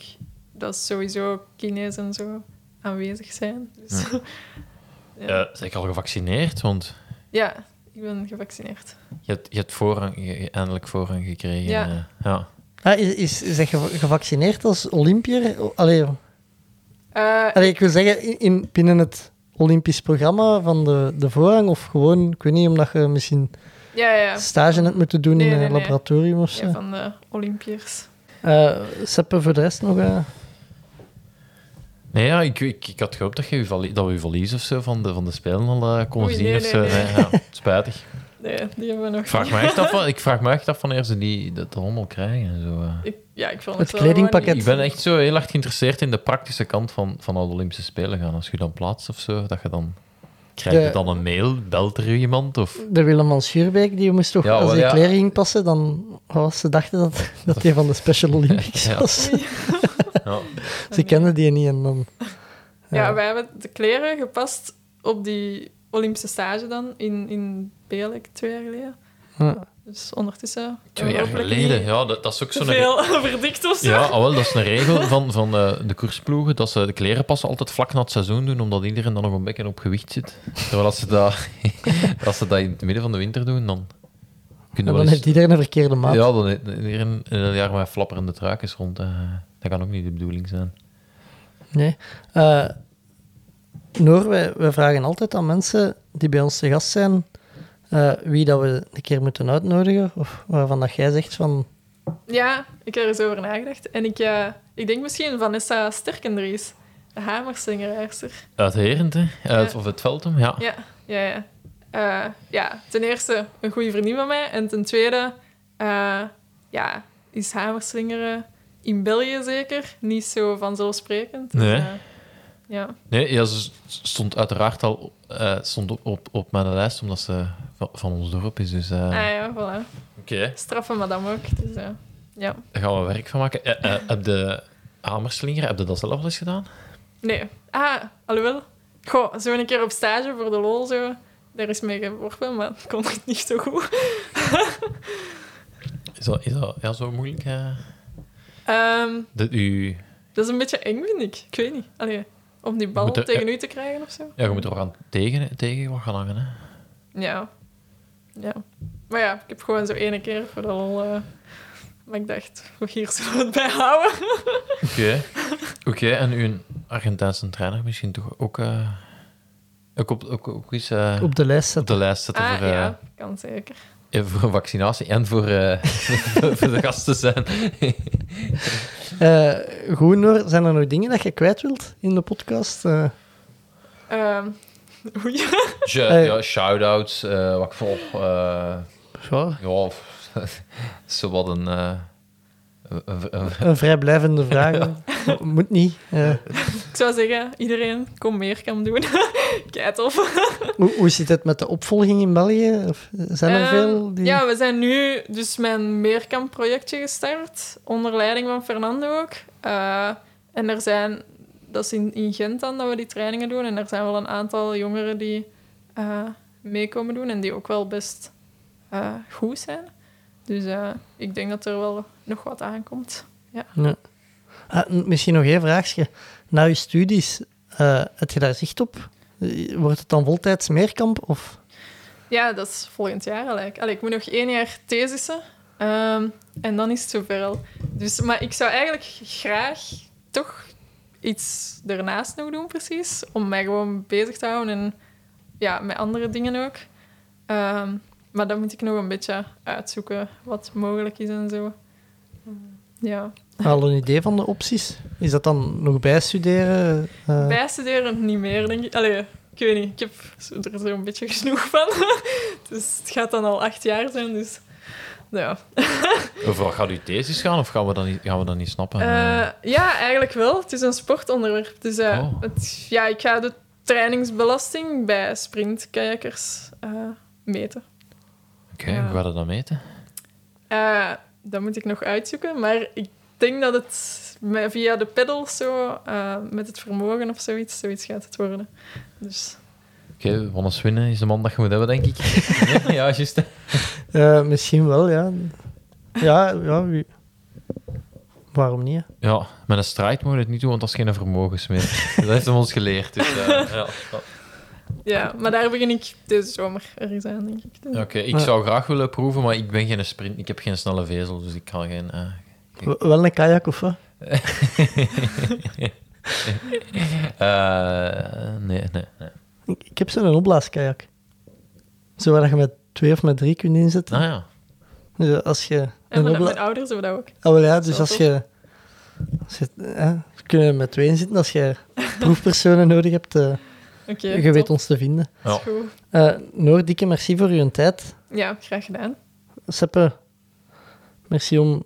dat sowieso kines en zo aanwezig zijn. Dus, ja. Eh, zeg ik al gevaccineerd? Want ja, ik ben gevaccineerd. je hebt, je hebt voorrang, je- eindelijk voorrang gekregen. Ja. eh, ja. Ah, is, is, is dat gevaccineerd als Olympier? Allee, Eh, allee, ik wil zeggen, in, in- binnen het Olympisch programma van de, de voorrang, of gewoon, ik weet niet, omdat je misschien ja, ja, stage hebt moeten doen Nee, in een nee, nee. laboratorium of zo. ja, van de Olympiërs. Eh, Seppe, voor de rest nog... eh, Nee, ja, ik, ik, ik had gehoopt dat, je, dat we je valies of zo van de, van de Spelen al eh, konden Oei, zien. nee, of nee, zo. nee. ja, spijtig. Nee, die hebben we nog Ik vraag niet. me echt af, van- ik vraag me echt af wanneer ze die, dat allemaal krijgen. En zo, eh. Ik, ja, ik vond Het het, kledingpakket. Ik ben echt zo heel erg geïnteresseerd in de praktische kant van, van de Olympische Spelen gaan. Als je dan plaatst of zo, dat je dan... Krijg je De- dan een mail? Belt er iemand? Of... De Willem Schuurbeek, die moest toch, Ja, als hij ja. kleren ging passen, dan was ze dachten dat, dat hij van de Special Olympics Ja. was. Ja. Ze kenden die niet en dan... Ja, wij hebben de kleren gepast op die Olympische stage dan in, in Belek twee jaar geleden. Ja. Dus ondertussen... Twee jaar geleden. Ja, dat, dat is ook Te zo'n... veel verdikt of zo. Ja, ah, wel, dat is een regel van, van eh, de koersploegen, dat ze de kleren passen altijd vlak na het seizoen doen, omdat iedereen dan nog een beetje op gewicht zit. Terwijl als ze dat, als ze dat in het midden van de winter doen, dan kunnen dan wel heeft iedereen een verkeerde maat. Ja, dan heeft iedereen in een jaar met flapperende truikens rond. eh, dat kan ook niet de bedoeling zijn. Nee. Eh, Noor, wij, wij vragen altijd aan mensen die bij ons te gast zijn eh, wie dat we een keer moeten uitnodigen. Of waarvan dat jij zegt van... Ja, ik heb er eens over nagedacht. En ik, eh, ik denk misschien Vanessa Sterkendries, de hamersingeraarster. Uit Herent, hè? Uit, Ja. Of het Veldum, ja. Ja, ja, ja. Eh, ja, ten eerste een goede vriendin van mij. En ten tweede, eh, ja, is hamerslingeren in België zeker niet zo vanzelfsprekend. Dus, Nee. eh, ja. Nee, ja, ze stond uiteraard al eh, stond op, op, op mijn lijst, omdat ze van, van ons dorp is. Dus eh, Ah ja, voilà. oké, Straffen madame ook. Dus, eh, ja. daar gaan we werk van maken. Heb de hamerslinger, heb je dat zelf al eens gedaan? Nee. Ah, alhoewel. Goh, zo een keer op stage voor de lol zo. Daar is mee geworpen, maar het kon niet zo goed. Is dat, is dat ja, zo moeilijk? eh? Ehm, Dat u, dat is een beetje eng, vind ik. Ik weet niet. Allee, om die bal er- tegen u te krijgen of zo. ja, je moet er ook aan tegen, tegen wat gaan hangen. Hè? Ja. Ja. Maar ja, ik heb gewoon zo ene keer voor de lol... eh, maar ik dacht, hier zullen we het bij houden. Oké. Oké, en uw Argentijnse trainer misschien toch ook, eh, ook, op, ook, ook eens eh, Op de lijst op zetten. de lijst zetten Ah, voor, ja, kan zeker. Eh, voor vaccinatie en voor, eh, voor de gasten zijn. Eh, goed, Noor, zijn er nog dingen dat je kwijt wilt in de podcast? Ja, Hey. ja, shout-outs, eh, wat ik volg. eh, ja, ja, zo wat een... eh, een- vrijblijvende vraag. Moet niet. Eh, Ik zou zeggen, iedereen kom meer kan doen. Kijk tof. hoe, hoe zit het met de opvolging in België? Of zijn er Ehm, veel? Die... Ja, we zijn nu dus mijn meerkamp-projectje gestart, onder leiding van Fernando ook. Eh, en er zijn, dat is in, in Gent dan dat we die trainingen doen, en er zijn wel een aantal jongeren die eh meekomen doen en die ook wel best eh, goed zijn. Dus eh, ik denk dat er wel nog wat aankomt. Ja. Ja. Ah, misschien nog één vraagje. Na je studies, eh, heb je daar zicht op? Eh, Wordt het dan voltijds meerkamp? Of? Ja, dat is volgend jaar gelijk. Allee, ik moet nog één jaar thesissen. ehm, en dan is het zover al. Dus, maar ik zou eigenlijk graag toch iets ernaast nog doen, precies. Om mij gewoon bezig te houden en ja, met andere dingen ook. Ehm, maar dan moet ik nog een beetje uitzoeken wat mogelijk is en zo. Ja. Al een idee van de opties? Is dat dan nog bijstuderen? Eh, Bijstuderen niet meer, denk ik. Allee, ik weet niet. Ik heb zo- er zo'n beetje genoeg van. dus het gaat dan al acht jaar zijn, dus... Ja. Over wat gaat uw thesis gaan, of gaan we dat niet, gaan we dat niet snappen? Eh, ja, eigenlijk wel. Het is een sportonderwerp. Dus eh, Oh. het, ja, ik ga de trainingsbelasting bij sprintkijkers eh, meten. Oké, hoe gaat het dan meten? Eh, dat moet ik nog uitzoeken, maar ik denk dat het via de pedals zo, eh, met het vermogen of zoiets, zoiets gaat het worden. Dus Oké, Wannes winnen is de man dat je moet hebben, denk ik. Ja, juist. eh, misschien wel, ja. Ja, ja wie- Waarom niet? hè? Ja, met een strijd moet je het niet doen, want dat is geen vermogensmeter. dat heeft hem ons geleerd. Dus, eh, ja. Ja. Maar daar begin ik deze zomer ergens aan, denk ik. Oké, ik zou graag willen proeven, maar ik ben geen sprint. Ik heb geen snelle vezel, dus ik kan geen... eh, Wel een kajak of wat? eh, nee, nee, nee. Ik, heb zo'n opblaaskajak. Zo waar je met twee of met drie kunt inzetten. Nou ja. Dus als je... En opbla- mijn ouders hebben dat ook. Ah, wel ja, dus Zo als je... Als je kunnen met twee zitten als je proefpersonen nodig hebt. eh, Oké, je top. weet ons te vinden. Dat Ja. is goed. Eh Noor, dikke merci voor uw tijd. Ja, graag gedaan. Seppe, merci om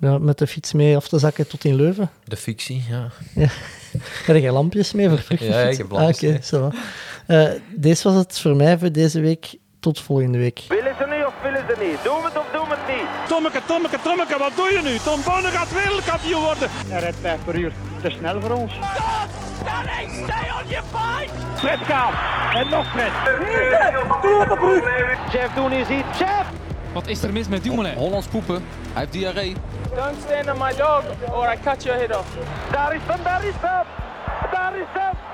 ja, met de fiets mee af te zakken tot in Leuven. De fictie, ja. Heb je lampjes mee voor terug? Ja, ik heb lampjes Ah, va. Eh, deze was het voor mij voor deze week. Tot volgende week. Willen ze niet of willen ze niet? Doen we het of doen we het niet? Tommeke, Tommeke, Tommeke, wat doe je nu? Tom Bonne gaat wereldkampioen worden. Hij rijdt 5 per uur. Te snel voor ons. Fred gaat. En nog Fred. Doe op de brug. Jeff doen is iets. Jeff! Wat is er mis met Dumoulin? Hollands poepen. Hij heeft diarree. Don't stand on my dog or I cut your head off. Daar is hem, daar is hem. Daar is hem.